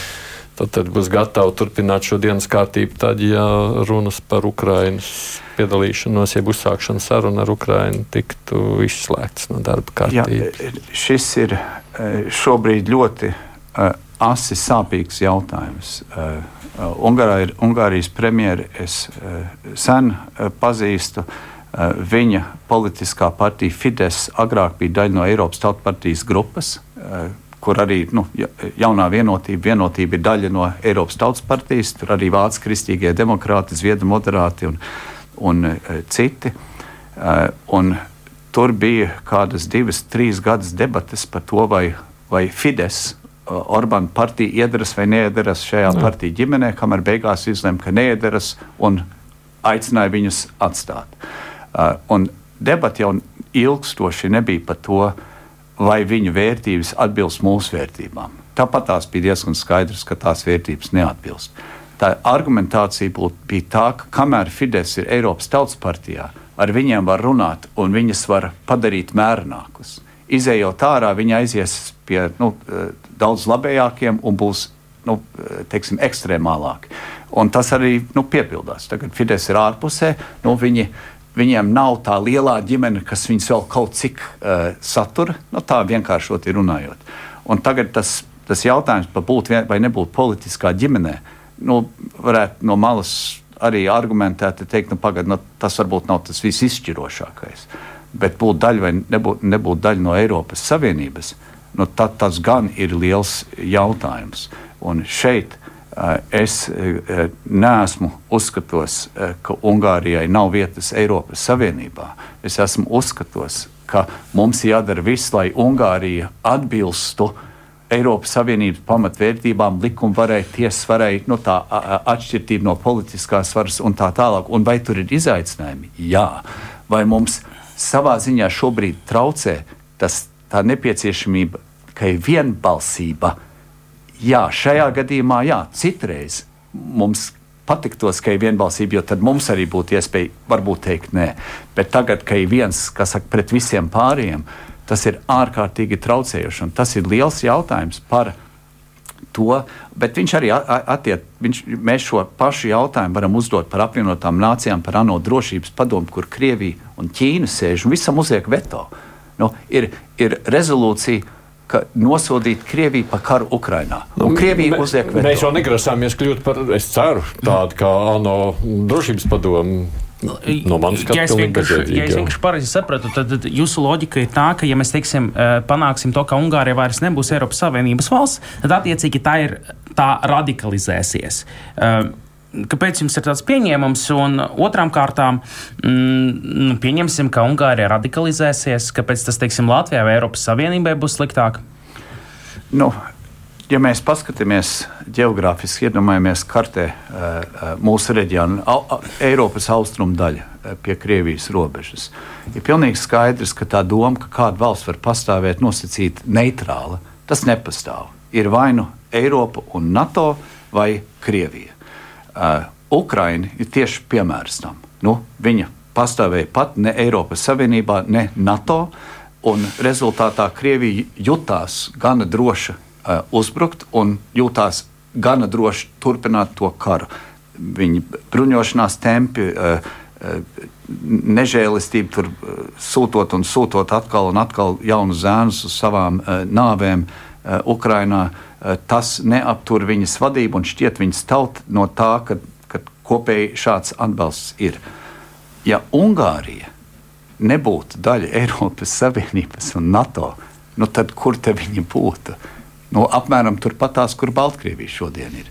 tad, tad būs gatavi turpināt šo dienas kārtību, tad, ja runas par Ukrainas piedalīšanos, jeb uzsākšanu sarunu ar Ukrainu tiktu izslēgts no darba kārtības. Jā, šis ir eh, šobrīd ļoti uh, asi sāpīgs jautājums. Uh, Ungārā ir Ungārijas premjera, es uh, sen uh, pazīstu. Viņa politiskā partija Fidesz agrāk bija daļa no Eiropas Tautas partijas grupas, kur arī nu, jaunā vienotība, vienotība ir daļa no Eiropas Tautas partijas. Tur arī Vācijas kristīgie demokrāti, Zviedru moderāti un, un citi. Un tur bija kādas divas, trīs gadus debates par to, vai, vai Fidesz Orbāna partija iedaras vai neiedaras šajā Jā. partiju ģimenē, kamēr beigās izlēma, ka neiedaras un aicināja viņus atstāt. Uh, un debati jau ilgstoši nebija par to, vai viņu vērtības atbilst mūsu vērtībām. Tāpat tās bija diezgan skaidrs, ka tās vērtības neatbilst. Tā argumentācija bija tā, ka kamēr Fidesz ir Eiropas Tautas partijā, ar viņiem var runāt un viņas var padarīt mērenākus. Izejot ārā, viņi aizies pie nu, daudz labējākiem un būs nu, teiksim, ekstrēmālāki. Un tas arī nu, piepildās. Tagad Fidesz ir ārpusē. Nu, viņi, viņiem nav tā lielā ģimene, kas viņus vēl kaut cik uh, satura, nu, tā vienkāršoti runājot. Un tagad tas, tas jautājums par būt vai nebūt politiskā ģimenē, nu, varētu no malas arī argumentēti teikt, nu, pagad, nu, tas varbūt nav tas visizšķirošākais. Bet būt daļa vai nebūt, nebūt daļa no Eiropas Savienības, uh, nu, tad tas gan ir liels jautājums. Un šeit uh, es uh, neesmu uzskatos, uh, ka Ungārijai nav vietas Eiropas Savienībā. Es esmu uzskatos, ka mums jādara viss, lai Ungārija atbilstu Eiropas Savienības pamatvērtībām, likumvarai, tiesvarai, nu, tā atšķirība no politiskās varas un tā tālāk. Un vai tur ir izaicinājumi? Jā. Vai mums savā ziņā šobrīd traucē tas tā nepieciešamība, ka ir vienbalsība. Jā, šajā gadījumā, jā, citreiz mums patiktos, ka ir vienbalsība, jo tad mums arī būtu iespēja varbūt teikt nē. Bet tagad, kad ir viens, kas saka pret visiem pārējiem, tas ir ārkārtīgi traucējoši. Tas ir liels jautājums par to, bet viņš arī attiec, viņš, mēs šo pašu jautājumu varam uzdot par apvienotām nācijām, par ANO drošības padomu, kur Krievija un Ķīna sēž un visam uzliek veto. Uh, nu, ir, ir rezolūcija ka nosodīt Krieviju par karu Ukrajinā. Nu, Krievija uzliek veto. Mēs jau negrasāmies kļūt par, es ceru, tādu kā ANO drošības padomu. No manas skatījuma, ja es vienkārši, ja es vienkārši pareizi sapratu, tad, tad jūsu loģika ir tā, ka, ja mēs teiksim, eh, panāksim to, ka Ungārija vairs nebūs Eiropas Savienības valsts, tad attiecīgi tā ir tā radikalizēsies. Uh, Kāpēc jums ir tāds pieņēmums? Un otrām kārtām, mm, pieņemsim, ka Ungārija radikalizēsies. Kāpēc tas, teiksim, Latvijai vai Eiropas Savienībai būs sliktāk? Nu, ja mēs paskatāmies geogrāfiski, iedomājamies kartē eh, eh, mūsu reģionu, Eiropas austrumu daļu eh, pie Krievijas robežas, ir pilnīgi skaidrs, ka tā doma, ka kāda valsts var pastāvēt nosacīta neitrāla, tas nepastāv. Ir vai nu Eiropa un NATO vai Krievija. Uh, Ukraina ir tieši piemērs tam. Nu, viņa pastāvēja pat ne Eiropas Savienībā, ne NATO, un rezultātā Krievija jutās gana droša uh, uzbrukt un jutās gana droši turpināt to karu. Viņa bruņošanās tempi, uh, nežēlistību, tur sūtot un sūtot atkal un atkal jaunus zēnus uz savām nāvēm Ukrajinā. Tas neaptur viņas vadību un šķiet viņas tauta no tā, ka, ka kopēji šāds atbalsts ir. Ja Ungārija nebūtu daļa Eiropas Savienības un NATO, nu tad kur te viņi būtu? Nu, apmēram turpatās, kur Baltkrievija šodien ir.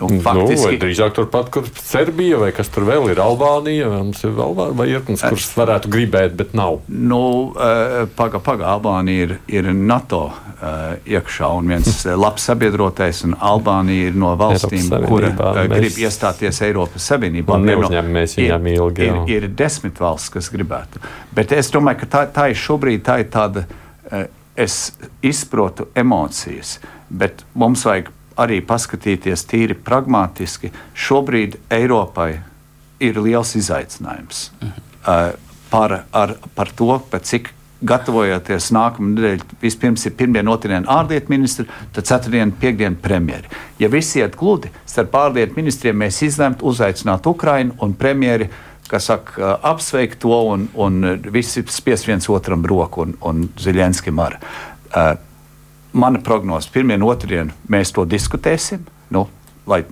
Nu, nu, faktiski, nu, drīzāk turpat, kur Serbija vai kas tur vēl ir, Albānija vai, ir Albānija, vai Irknis, kurš varētu gribēt, bet nav. Nu, uh, paga, paga, Albānija ir, ir NATO uh, iekšā un viens labs sabiedrotais, un Albānija ir no valstīm, kura mēs... grib iestāties Eiropas Savienībā. Neuzņemamies viņām ilgi. Ir, ir, ir desmit valsts, kas gribētu. Bet es domāju, ka tā, tā ir šobrīd tā ir tāda, es izprotu emocijas, bet mums vajag arī paskatīties tīri pragmatiski, šobrīd Eiropai ir liels izaicinājums mhm. uh, par, ar, par to, cik gatavojoties nākamā nedēļa, vispirms ir pirmdiena, otrdiena ārlietu ministri, tad ceturtdiena, piekdiena premjeri. Ja viss iet gludi, starp ārlietu ministriem mēs izlemtu uzaicināt Ukrainu un premjeri, kas saka, uh, apsveikt to un, un visi spies viens otram roku un, un Ziļenskim ar. Uh, mana prognoze, pirmdien, otrdien mēs to diskutēsim. Nu, lai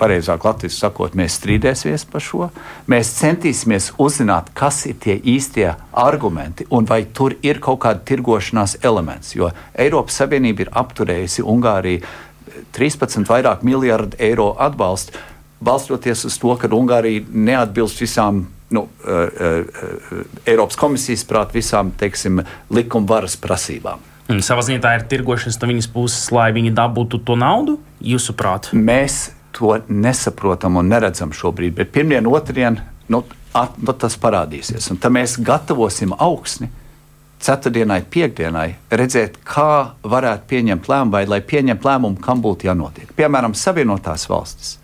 pareizāk latviešu sakot, mēs strīdēsimies par šo. Mēs centīsimies uzzināt, kas ir tie īstie argumenti un vai tur ir kaut kāda tirgošanās elements. Jo Eiropas Savienība ir apturējusi Ungāriju 13 vairāk miljardu eiro atbalstu, balstoties uz to, ka Ungārija neatbilst visām. Nu, uh, uh, Eiropas komisijas prāt visām teiksim, likumvaras prasībām. Savā ziņā tā ir tirgošanas no viņas puses, lai viņi dabūtu to naudu, jūsuprāt? Mēs to nesaprotam un neredzam šobrīd, bet pirmdien, otrdien nu, at, nu, tas parādīsies. Un tad mēs gatavosim augsni ceturtdienai, piekdienai, redzēt, kā varētu pieņemt lēmumu, vai lai pieņemtu lēmumu, kam būtu jānotiek. Piemēram, Savienotās valstis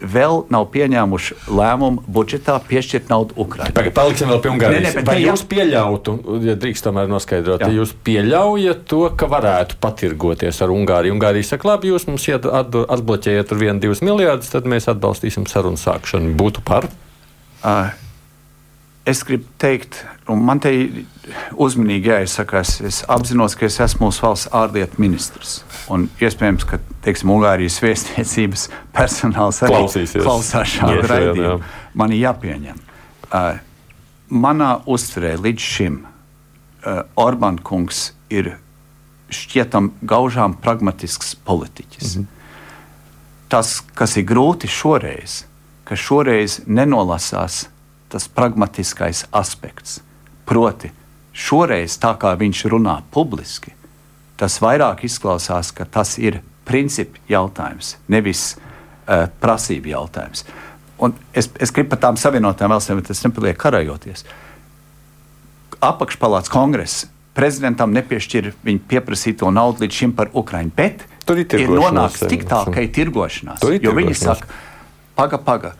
vēl nav pieņēmuši lēmumu budžetā piešķirt naudu Ukraiņai. Tagad paliksim vēl pie Ungārijas. Ne, ne, vai jūs pieļautu, ja drīkst tomēr noskaidrot, ja jūs pieļaujat to, ka varētu patirgoties ar Ungāriju? Ungārija saka, labi, jūs mums atbloķējat tur 1-2 miljardus, tad mēs atbalstīsim sarunu sākšanu. Būtu par? Uh, es gribu teikt, un man te uzmanīgi jāizsakās, es apzinos, ka es esmu mūsu valsts ārlietu ministrs. Un iespējams, ka teiksim, Ungārijas vēstniecības *laughs* personāls arī Klausīsies. klausās šādu raidījumu. Man ir jāpieņem. Uh, manā uztverē līdz šim uh, Orbán kungs ir šķietam gaužām pragmatisks politiķis. Mm -hmm. Tas, kas ir grūti šoreiz, ka šoreiz nenolasās tas pragmatiskais aspekts. Proti, šoreiz tā kā viņš runā publiski, tas vairāk izklausās, ka tas ir principu jautājums, nevis uh, prasību jautājums. Un es, es gribu par tām savienotām valstīm, bet tas nepaliek karajoties. Apakšpalāts kongress prezidentam nepiešķir viņa pieprasīto naudu līdz šim par Ukraiņu, bet tur ir, ir nonāks tik tālu, ka ir tirgošanās. Ir jo viņi saka, paga, paga,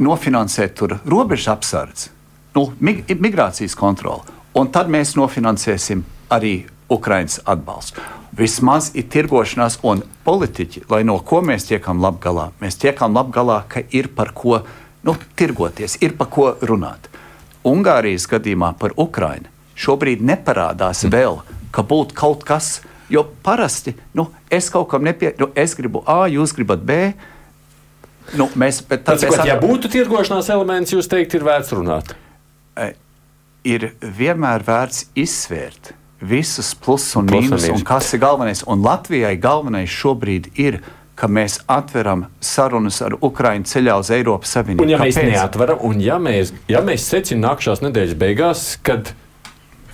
nofinansēt tur robežu apsardzi, nu, mig, migrācijas kontroli, un tad mēs nofinansēsim arī Ukraiņas atbalstu. Vismaz ir tirgošanās, un politiķi, lai no ko mēs tiekam labi galā, mēs tiekam labi galā, ka ir par ko nu, tirgoties, ir par ko runāt. Ungārijas gadījumā par Ukraiņu šobrīd neparādās vēl, ka būtu kaut kas, jo parasti nu, es kaut kam nepiekrītu, nu, es gribu A, jūs gribat B. Nu, mēs, bet tad, Pēc, mēs, ja būtu tirgošanās elements, jūs teikt, ir vērts runāt. E, ir vienmēr vērts izsvērt visus plusus un mīnus, un kas ir galvenais. Un Latvijai galvenais šobrīd ir, ka mēs atveram sarunas ar Ukraiņu ceļā uz Eiropas Savienību. Un ja Kāpēc? mēs neatveram, un ja mēs, ja mēs secinām nākamās nedēļas beigās, kad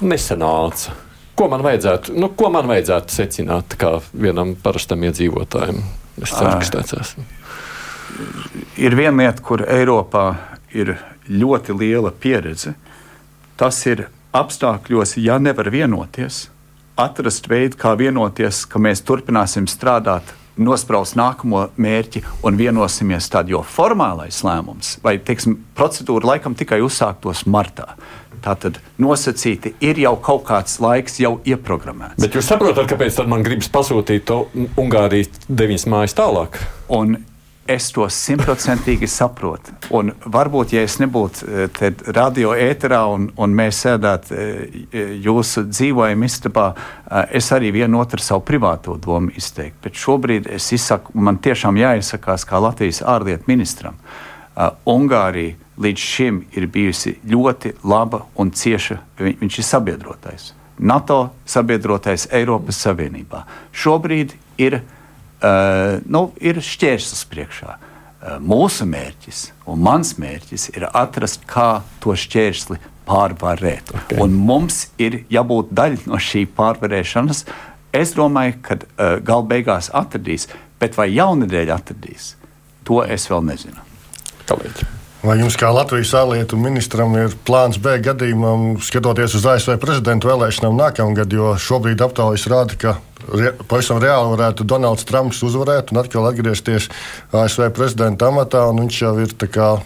nesanāca. Ko man vajadzētu, nu, ko man vajadzētu secināt kā vienam parastam iedzīvotājam? Es ceru, ka tāds esmu. Ir viena lieta, kur Eiropā ir ļoti liela pieredze. Tas ir apstākļos, ja nevar vienoties, atrast veidu, kā vienoties, ka mēs turpināsim strādāt, nospraust nākamo mērķi un vienosimies tad, jo formālais lēmums vai teiksim, procedūra laikam tikai uzsāktos martā. Tātad nosacīti ir jau kaut kāds laiks, jau ieprogrammēts. Bet jūs saprotat, kāpēc man gribas pasūtīt to Ungārijas deviņas mājas tālāk? Un Es to simtprocentīgi saprotu. Un varbūt, ja es nebūtu radio ēterā un, un mēs sēdētu jūsu dzīvojuma istabā, es arī vienu otru savu privāto domu izteiktu. Bet šobrīd es izsaku, man tiešām jāizsakās kā Latvijas ārlietu ministram. Ungārija līdz šim ir bijusi ļoti laba un cieša. Viņš ir sabiedrotais. NATO sabiedrotais Eiropas Savienībā. Šobrīd ir uh, nu, ir šķērslis priekšā. Uh, mūsu mērķis un mans mērķis ir atrast, kā to šķērsli pārvarēt. Okay. Un mums ir jābūt daļa no šī pārvarēšanas. Es domāju, ka uh, gala beigās atradīs, bet vai jaunadēļ atradīs, to es vēl nezinu. Kalēģi. Vai jums, kā Latvijas ārlietu ministram, ir plāns B gadījumam, skatoties uz ASV prezidentu vēlēšanām nākamgad, jo šobrīd aptaujas rāda, ka re, pavisam reāli varētu Donalds Trumps uzvarēt un atkal atgriezties ASV prezidenta amatā, viņš jau ir kā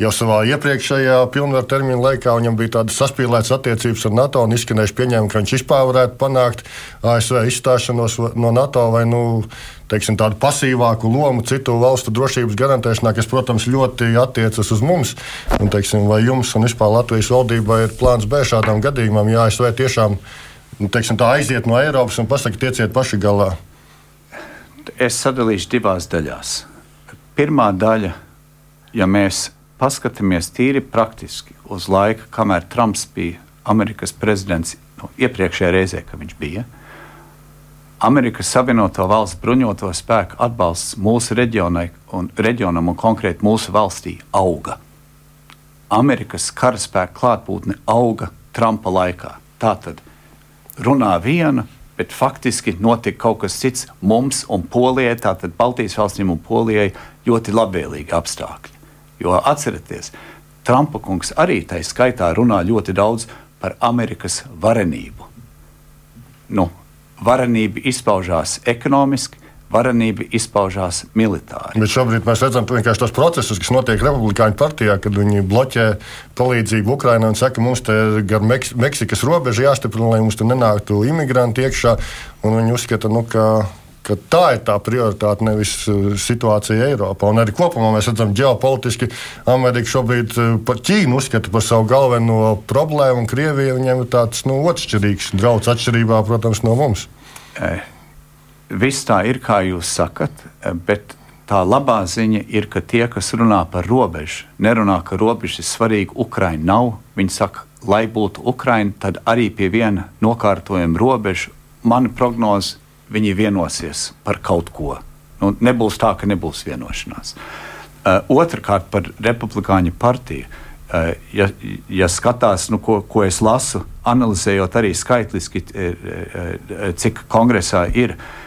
jau savā iepriekšējā pilnvaru termiņa laikā viņam bija tādas saspīlētas attiecības ar NATO un izskanējuši pieņēmumi, ka viņš vispār varētu panākt ASV izstāšanos no NATO vai nu, teiksim, tādu pasīvāku lomu citu valstu drošības garantēšanā, kas, protams, ļoti attiecas uz mums. Un, teiksim, vai jums un vispār Latvijas valdībai ir plāns B šādām gadījumam, ja ASV tiešām nu, teiksim, aiziet no Eiropas un pasakot, tieciet paši galā? Es sadalīšu divās daļās. Pirmā daļa, ja mēs paskatāmies tīri praktiski uz laiku, kamēr Trumps bija Amerikas prezidents nu, iepriekšējā reizē, kad viņš bija. Amerikas Savienoto Valstu bruņoto spēku atbalsts mūsu reģionai un reģionam un konkrēti mūsu valstī auga. Amerikas karaspēka klātbūtne auga Trumpa laikā. Tā tad runā viena, bet faktiski notika kaut kas cits mums un Polijai, tātad Baltijas valstīm un Polijai ļoti labvēlīgi apstākļi. Jo atcerieties, Trumpa kungs arī tai skaitā runā ļoti daudz par Amerikas varenību. Nu, varenība izpaužās ekonomiski, varenība izpaužās militāri. Bet šobrīd mēs redzam tos procesus, kas notiek Republikāņu partijā, kad viņi bloķē palīdzību Ukraiņai un saka, ka mums te gar Meks Meksikas robežu jāstiprina, lai mums tur nenāktu imigranti iekšā. Viņi uzskata, nu, ka ka tā ir tā prioritāte, nevis uh, situācija Eiropā. Un arī kopumā mēs redzam, ka ģeopolitiski Amerika šobrīd uh, par Ķīnu uzskata par savu galveno problēmu, un Krievija viņiem ir tāds nu, otršķirīgs draugs, atšķirībā, protams, no mums. Eh, viss tā ir, kā jūs sakat, bet tā labā ziņa ir, ka tie, kas runā par robežu, nerunā, ka robeža ir svarīga. Ukraiņa nav. Viņi saka, lai būtu Ukraiņa, tad arī pie viena nokārtojuma robeža. Mana prognoze viņi vienosies par kaut ko. Nu, nebūs tā, ka nebūs vienošanās. Uh, Otrakārt, par Republikāņu partiju. Uh, ja, ja skatās, nu, ko, ko es lasu, analizējot arī skaitliski, uh, cik kongresā ir uh,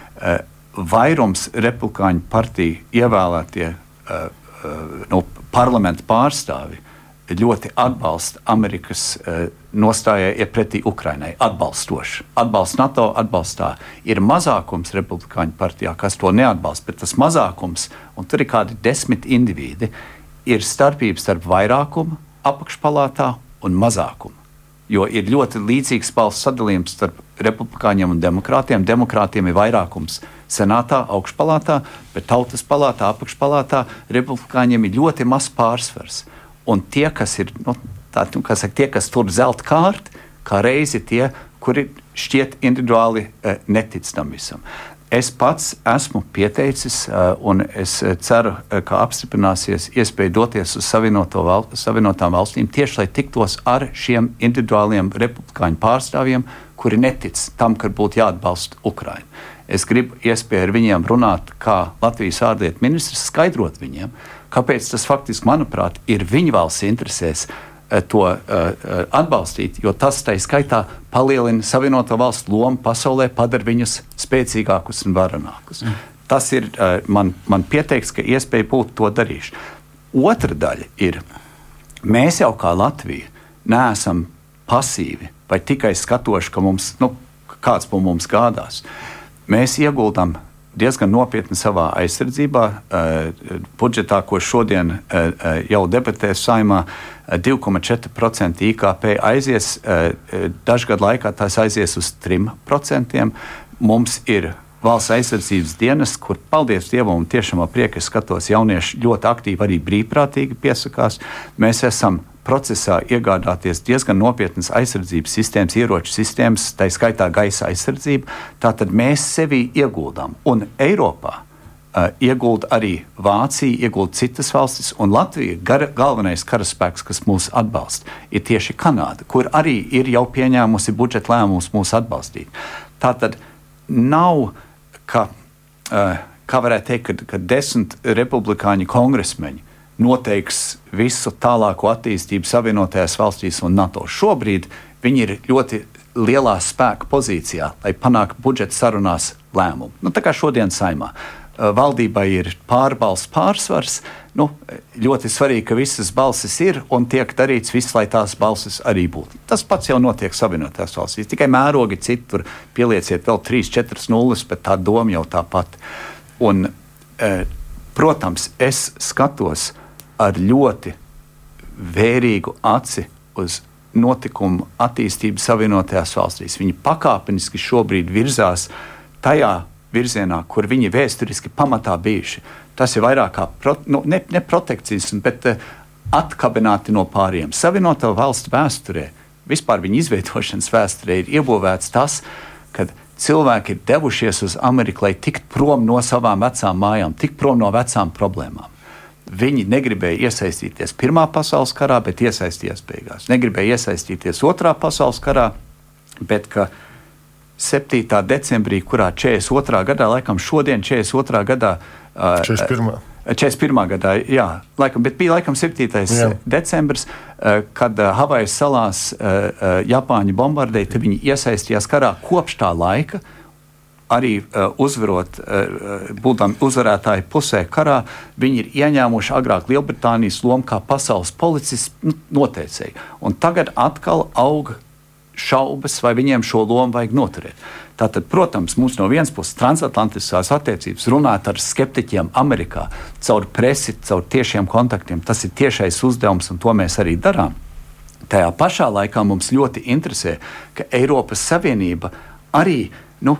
vairums Republikāņu partiju ievēlētie uh, uh, nu, parlamenta pārstāvi, ļoti atbalsta Amerikas nostājai ir pretī Ukrainai. Atbalstoši. Atbalsts NATO atbalstā. Ir mazākums Republikāņu partijā, kas to neatbalsta, bet tas mazākums, un tur ir kādi desmit individi, ir starpība starp vairākumu apakšpalātā un mazākumu. Jo ir ļoti līdzīgs balss sadalījums starp republikāņiem un demokrātiem. Demokrātiem ir vairākums senātā, augšpalātā, bet tautas palātā, apakšpalātā republikāņiem ir ļoti maz pārsvars. Un tie, kas ir nu, tā, nu, kas, saka, tie, kas tur zelta kārti, kā reizi tie, kuri šķiet individuāli uh, netic tam visam. Es pats esmu pieteicis, uh, un es ceru, uh, ka apstiprināsies iespēja doties uz val Savienotām valstīm tieši lai tiktos ar šiem individuāliem republikāņu pārstāvjiem, kuri netic tam, ka būtu jāatbalsta Ukraina. Es gribu iespēju ar viņiem runāt, kā Latvijas ārlietu ministrs, skaidrot viņiem, Kāpēc tas faktiski, manuprāt, ir viņu valsts interesēs eh, to uh, atbalstīt, jo tas tā skaitā palielina Savienoto valstu lomu pasaulē, padara viņus spēcīgākus un varenākus. Mm. Tas ir man, man pieteikts, ka iespēja būt to darīšu. Otra daļa ir, mēs jau kā Latvija neesam pasīvi vai tikai skatoši, ka mums, nu, kāds par mums gādās. Mēs ieguldām diezgan nopietni savā aizsardzībā. Uh, budžetā, ko šodien uh, jau debatēs saimā, 2,4% IKP aizies, dažu gadu laikā tas aizies uz 3%. Mums ir valsts aizsardzības dienas, kur, paldies Dievam, tiešām ar prieku skatos, jaunieši ļoti aktīvi arī brīvprātīgi piesakās. Mēs esam procesā iegādāties diezgan nopietnas aizsardzības sistēmas, ieroču sistēmas, tā skaitā gaisa aizsardzību. Tātad mēs sevi ieguldām. Un Eiropā uh, iegulda arī Vācija, iegulda citas valstis, un Latvija gar, galvenais karaspēks, kas mūs atbalsta, ir tieši Kanāda, kur arī ir jau pieņēmusi budžeta lēmumus mūs atbalstīt. Tātad nav, ka, uh, kā varētu teikt, ka, ka desmit republikāņu kongresmeņi noteiks visu tālāko attīstību Savienotajās valstīs un NATO. Šobrīd viņi ir ļoti lielā spēka pozīcijā, lai panāktu budžeta sarunās lēmumu. Nu, tā kā šodien saimā. Valdībai ir pārbalsts pārsvars. Nu, ļoti svarīgi, ka visas balsis ir un tiek darīts viss, lai tās balsis arī būtu. Tas pats jau notiek Savienotajās valstīs. Tikai mērogi citur pielieciet vēl 3, 4 nulles, bet tā doma jau tāpat. Un, protams, es skatos ar ļoti vērīgu aci uz notikumu attīstību Savienotajās valstīs. Viņi pakāpeniski šobrīd virzās tajā virzienā, kur viņi vēsturiski pamatā bijuši. Tas ir vairāk kā pro, nu, ne, ne protekcionisms, bet uh, atkabināti no pāriem. Savienoto valstu vēsturē, vispār viņa izveidošanas vēsturē, ir iebūvēts tas, ka cilvēki ir devušies uz Ameriku, lai tiktu prom no savām vecām mājām, tiktu prom no vecām problēmām. Viņi negribēja iesaistīties Pirmā pasaules karā, bet iesaistījās beigās. Negribēja iesaistīties Otrā pasaules karā, bet 7. decembrī, kurā 42. gadā, laikam šodien 42. gadā. 41. 41. gadā, jā, laikam, bet bija laikam 7. Jā. decembris, kad Havaju salās Japāņi bombardēja, tad viņi iesaistījās karā kopš tā laika arī uh, uzvarot, uh, būdami uzvarētāju pusē karā, viņi ir ieņēmuši agrāk Lielbritānijas lomu kā pasaules policists nu, noteicēji. Un tagad atkal aug šaubas, vai viņiem šo lomu vajag noturēt. Tātad, protams, mums no vienas puses transatlantiskās attiecības runāt ar skeptiķiem Amerikā caur presi, caur tiešiem kontaktiem. Tas ir tiešais uzdevums, un to mēs arī darām. Tajā pašā laikā mums ļoti interesē, ka Eiropas Savienība arī nu,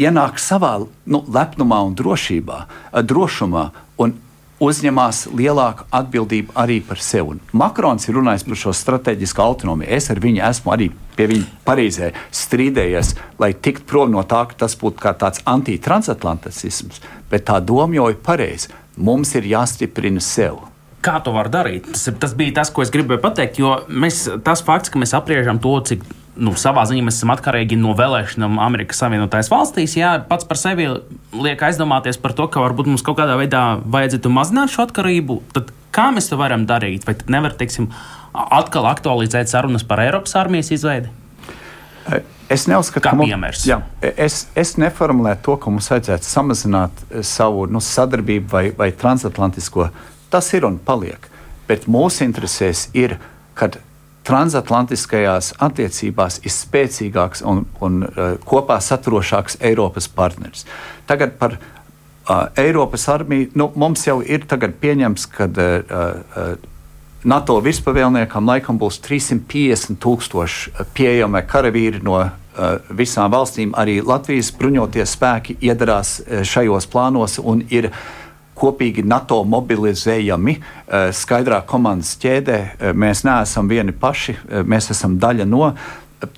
ienāk savā nu, lepnumā un drošībā, drošumā un uzņemās lielāku atbildību arī par sevi. Un Makrons ir runājis par šo strateģisku autonomiju. Es ar viņu esmu arī pie viņa Parīzē strīdējies, lai tiktu prom no tā, ka tas būtu kā tāds antitransatlantisms, bet tā doma jau ir pareiza. Mums ir jāstiprina sevi kā to var darīt. Tas, tas bija tas, ko es gribēju pateikt. Jo mēs, tas fakts, ka mēs apriežam to, cik nu, savā ziņā mēs esam atkarīgi no vēlēšanām Amerikas Savienotajās valstīs. Jā, pats par sevi liek aizdomāties par to, ka varbūt mums kaut kādā veidā vajadzētu mazināt šo atkarību. Tad kā mēs to varam darīt? Vai nevar, teiksim, atkal aktualizēt sarunas par Eiropas armijas izveidi? Es neuzskatu, ka mums, jā, es, es neformulēju to, ka mums vajadzētu samazināt savu nu, sadarbību vai, vai transatlantisko. Tas ir un paliek. Bet mūsu interesēs ir, kad transatlantiskajās attiecībās ir spēcīgāks un, un uh, kopā saturošāks Eiropas partneris. Tagad par uh, Eiropas armiju nu, mums jau ir pieņemts, ka uh, uh, NATO virspavēlniekam laikam būs 350 tūkstoši pieejami karavīri no uh, visām valstīm. Arī Latvijas bruņoties spēki iedarās šajos plānos un ir uh, kopīgi NATO mobilizējami eh, skaidrā komandas ķēdē. Eh, mēs neesam vieni paši, eh, mēs esam daļa no.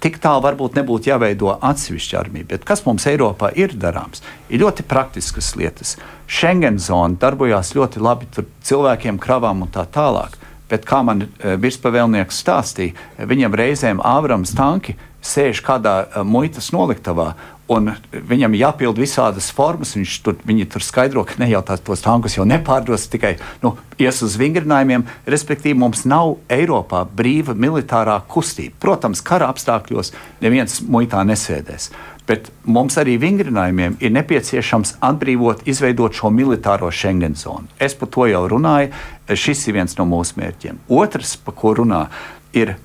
Tik tālu varbūt nebūtu jāveido atsevišķa armija, bet kas mums Eiropā ir darāms, ir ļoti praktiskas lietas. Schengen zona darbojās ļoti labi, tur cilvēkiem, kravām un tā tālāk. Bet, kā man virspavēlnieks stāstīja, viņam reizēm Ābrams tanki sēž kādā muitas noliktavā Un viņam jāpild visādas formas. Viņš tur, tur skaidro, ka ne jau tās tankus jau nepārdos, tikai nu, ies uz vingrinājumiem. Respektīvi, mums nav Eiropā brīva militārā kustība. Protams, kara apstākļos neviens muitā nesēdēs. Bet mums arī vingrinājumiem ir nepieciešams atbrīvot, izveidot šo militāro Schengen zonu. Es par to jau runāju. Šis ir viens no mūsu mērķiem. Otrs, par ko runā, ir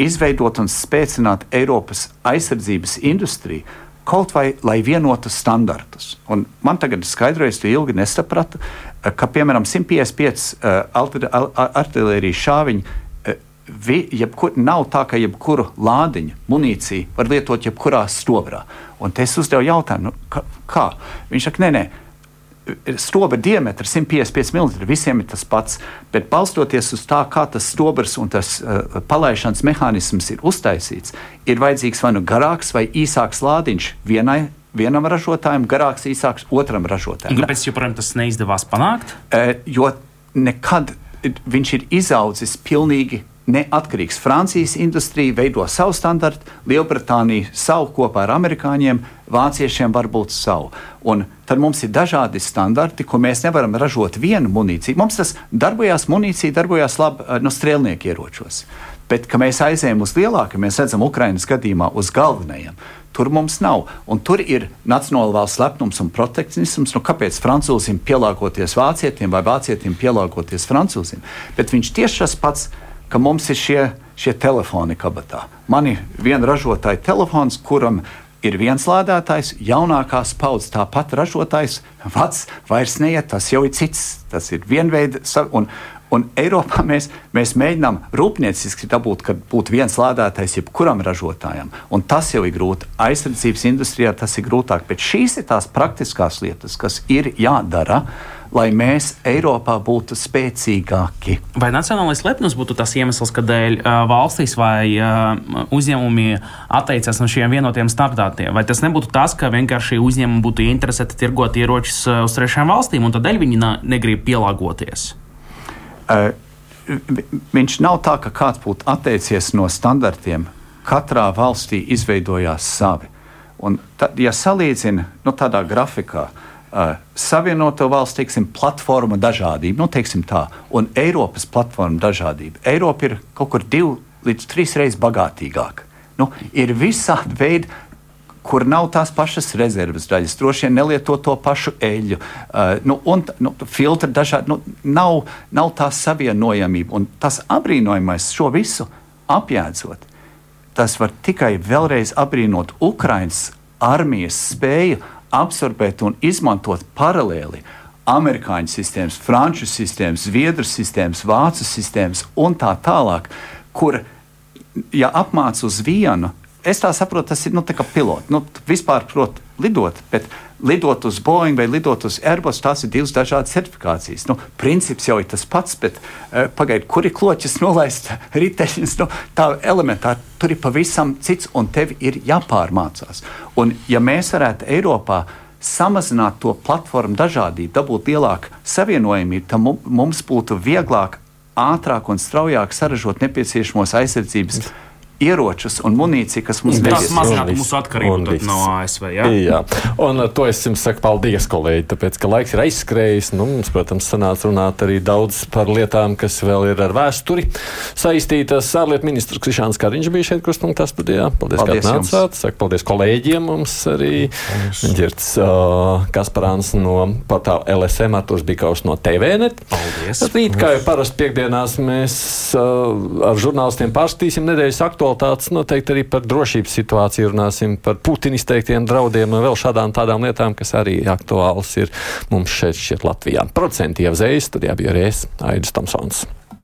izveidot un spēcināt Eiropas aizsardzības industriju kaut vai lai vienotu standartus. Un man tagad ir skaidrojis, ka ilgi nesapratu, ka piemēram 155 uh, artilērijas šāviņi uh, vi, jebkur, nav tā, ka jebkuru lādiņu munīciju var lietot jebkurā stobrā. Un te es uzdevu jautājumu, nu, kā? Viņš saka, nē, nē. Stobra diametrs 155 mm. Visiem ir tas pats, bet balstoties uz tā, kā tas stobrs un tas uh, palaišanas mehānisms ir uztaisīts, ir vajadzīgs vai nu garāks vai īsāks lādiņš vienai vienam ražotājam, garāks, īsāks otram ražotājam. Kāpēc joprojām tas neizdevās panākt? E, jo nekad viņš ir izaudzis pilnīgi neatkarīgs. Francijas industrija veido savu standartu, Lielbritānija savu kopā ar amerikāņiem, vāciešiem varbūt savu. Un tad mums ir dažādi standarti, ko mēs nevaram ražot vienu munīciju. Mums tas darbojās, munīcija darbojās labi no nu, strēlnieku ieročos. Bet, kad mēs aizējām uz lielākiem, mēs redzam, Ukraiņas gadījumā uz galvenajiem. Tur mums nav. Un tur ir nacionāla valsts lepnums un protekcionisms. Nu, kāpēc francūzim pielāgoties vācietim vai vācietim pielāgoties francūzim? Bet viņš tieši tas pats ka mums ir šie, šie telefoni kabatā. Man ir viena ražotāja telefons, kuram ir viens lādētājs, jaunākās paudzes tāpat ražotājs, vecs vairs neiet, tas jau ir cits. Tas ir vienveida. Un, un Eiropā mēs, mēs mēģinām rūpnieciski dabūt, ka būtu viens lādētājs jebkuram ražotājam. Un tas jau ir grūti. Aizsardzības industrijā tas ir grūtāk. Bet šīs ir tās praktiskās lietas, kas ir jādara lai mēs Eiropā būtu spēcīgāki. Vai nacionālais lepnums būtu tas iemesls, kādēļ uh, valstīs vai uh, uzņēmumi atteicās no šiem vienotiem standartiem? Vai tas nebūtu tas, ka vienkārši uzņēmumi būtu interesēti tirgot ieročus uh, uz trešām valstīm, un tādēļ viņi negrib pielāgoties? Uh, viņš nav tā, ka kāds būtu atteicies no standartiem. Katrā valstī izveidojās savi. Un tad, ja salīdzina nu, tādā grafikā, uh, uh, Savienoto valstu teiksim, platforma dažādība, nu, teiksim tā, un Eiropas platforma dažādība. Eiropa ir kaut kur divi līdz trīs reizes bagātīgāka. Nu, ir visādi veidi, kur nav tās pašas rezerves daļas, droši vien nelieto to pašu eļļu, uh, nu, un nu, filtri dažādi. Nu, nav, nav tā savienojamība, un tas apbrīnojamais šo visu apjēdzot. Tas var tikai vēlreiz apbrīnot Ukraiņas armijas spēju absorbēt un izmantot paralēli amerikāņu sistēmas, franču sistēmas, zviedru sistēmas, vācu sistēmas un tā tālāk, kur, ja apmāca uz vienu, es tā saprotu, tas ir nu, pilots. Nu, vispār prot lidot, bet lidot uz Boeing vai lidot uz Airbus, tās ir divas dažādas certifikācijas. Nu, princips jau ir tas pats, bet uh, pagaidiet, kur ir kloķis nolaist *laughs* riteņus, nu, tā elementāri tur ir pavisam cits, un tev ir jāpārmācās. Un, ja mēs varētu Eiropā samazināt to platformu dažādību, dabūt lielāku savienojamību, tad mums būtu vieglāk, ātrāk un straujāk saražot nepieciešamos aizsardzības. Mm ieročus un munīciju, kas mums ir. Tas mazinātu mūsu atkarību no ASV. Ja? Jā, un to es jums saku paldies, kolēģi, tāpēc, ka laiks ir aizskrējis. Nu, mums, protams, sanāca runāt arī daudz par lietām, kas vēl ir ar vēsturi saistītas. Ārlietu ministrs Krišāns Kariņš bija šeit krustpunktā studijā. Paldies, paldies ka atnācāt. Saku paldies kolēģiem. Mums arī Girts uh, Kasparāns no portāla LSM, Arturs Bikaus no TVNet. Paldies. Rīt, kā jau parasti piekdienās, mēs uh, ar žurnālistiem pārstīsim nedēļas aktuālu aktualitātes. Noteikti arī par drošības situāciju runāsim, par Putina izteiktiem draudiem un vēl šādām tādām lietām, kas arī aktuāls ir mums šeit, šeit Latvijā. Procenti jau zējas, tad jābija reiz Aidis Tomsons.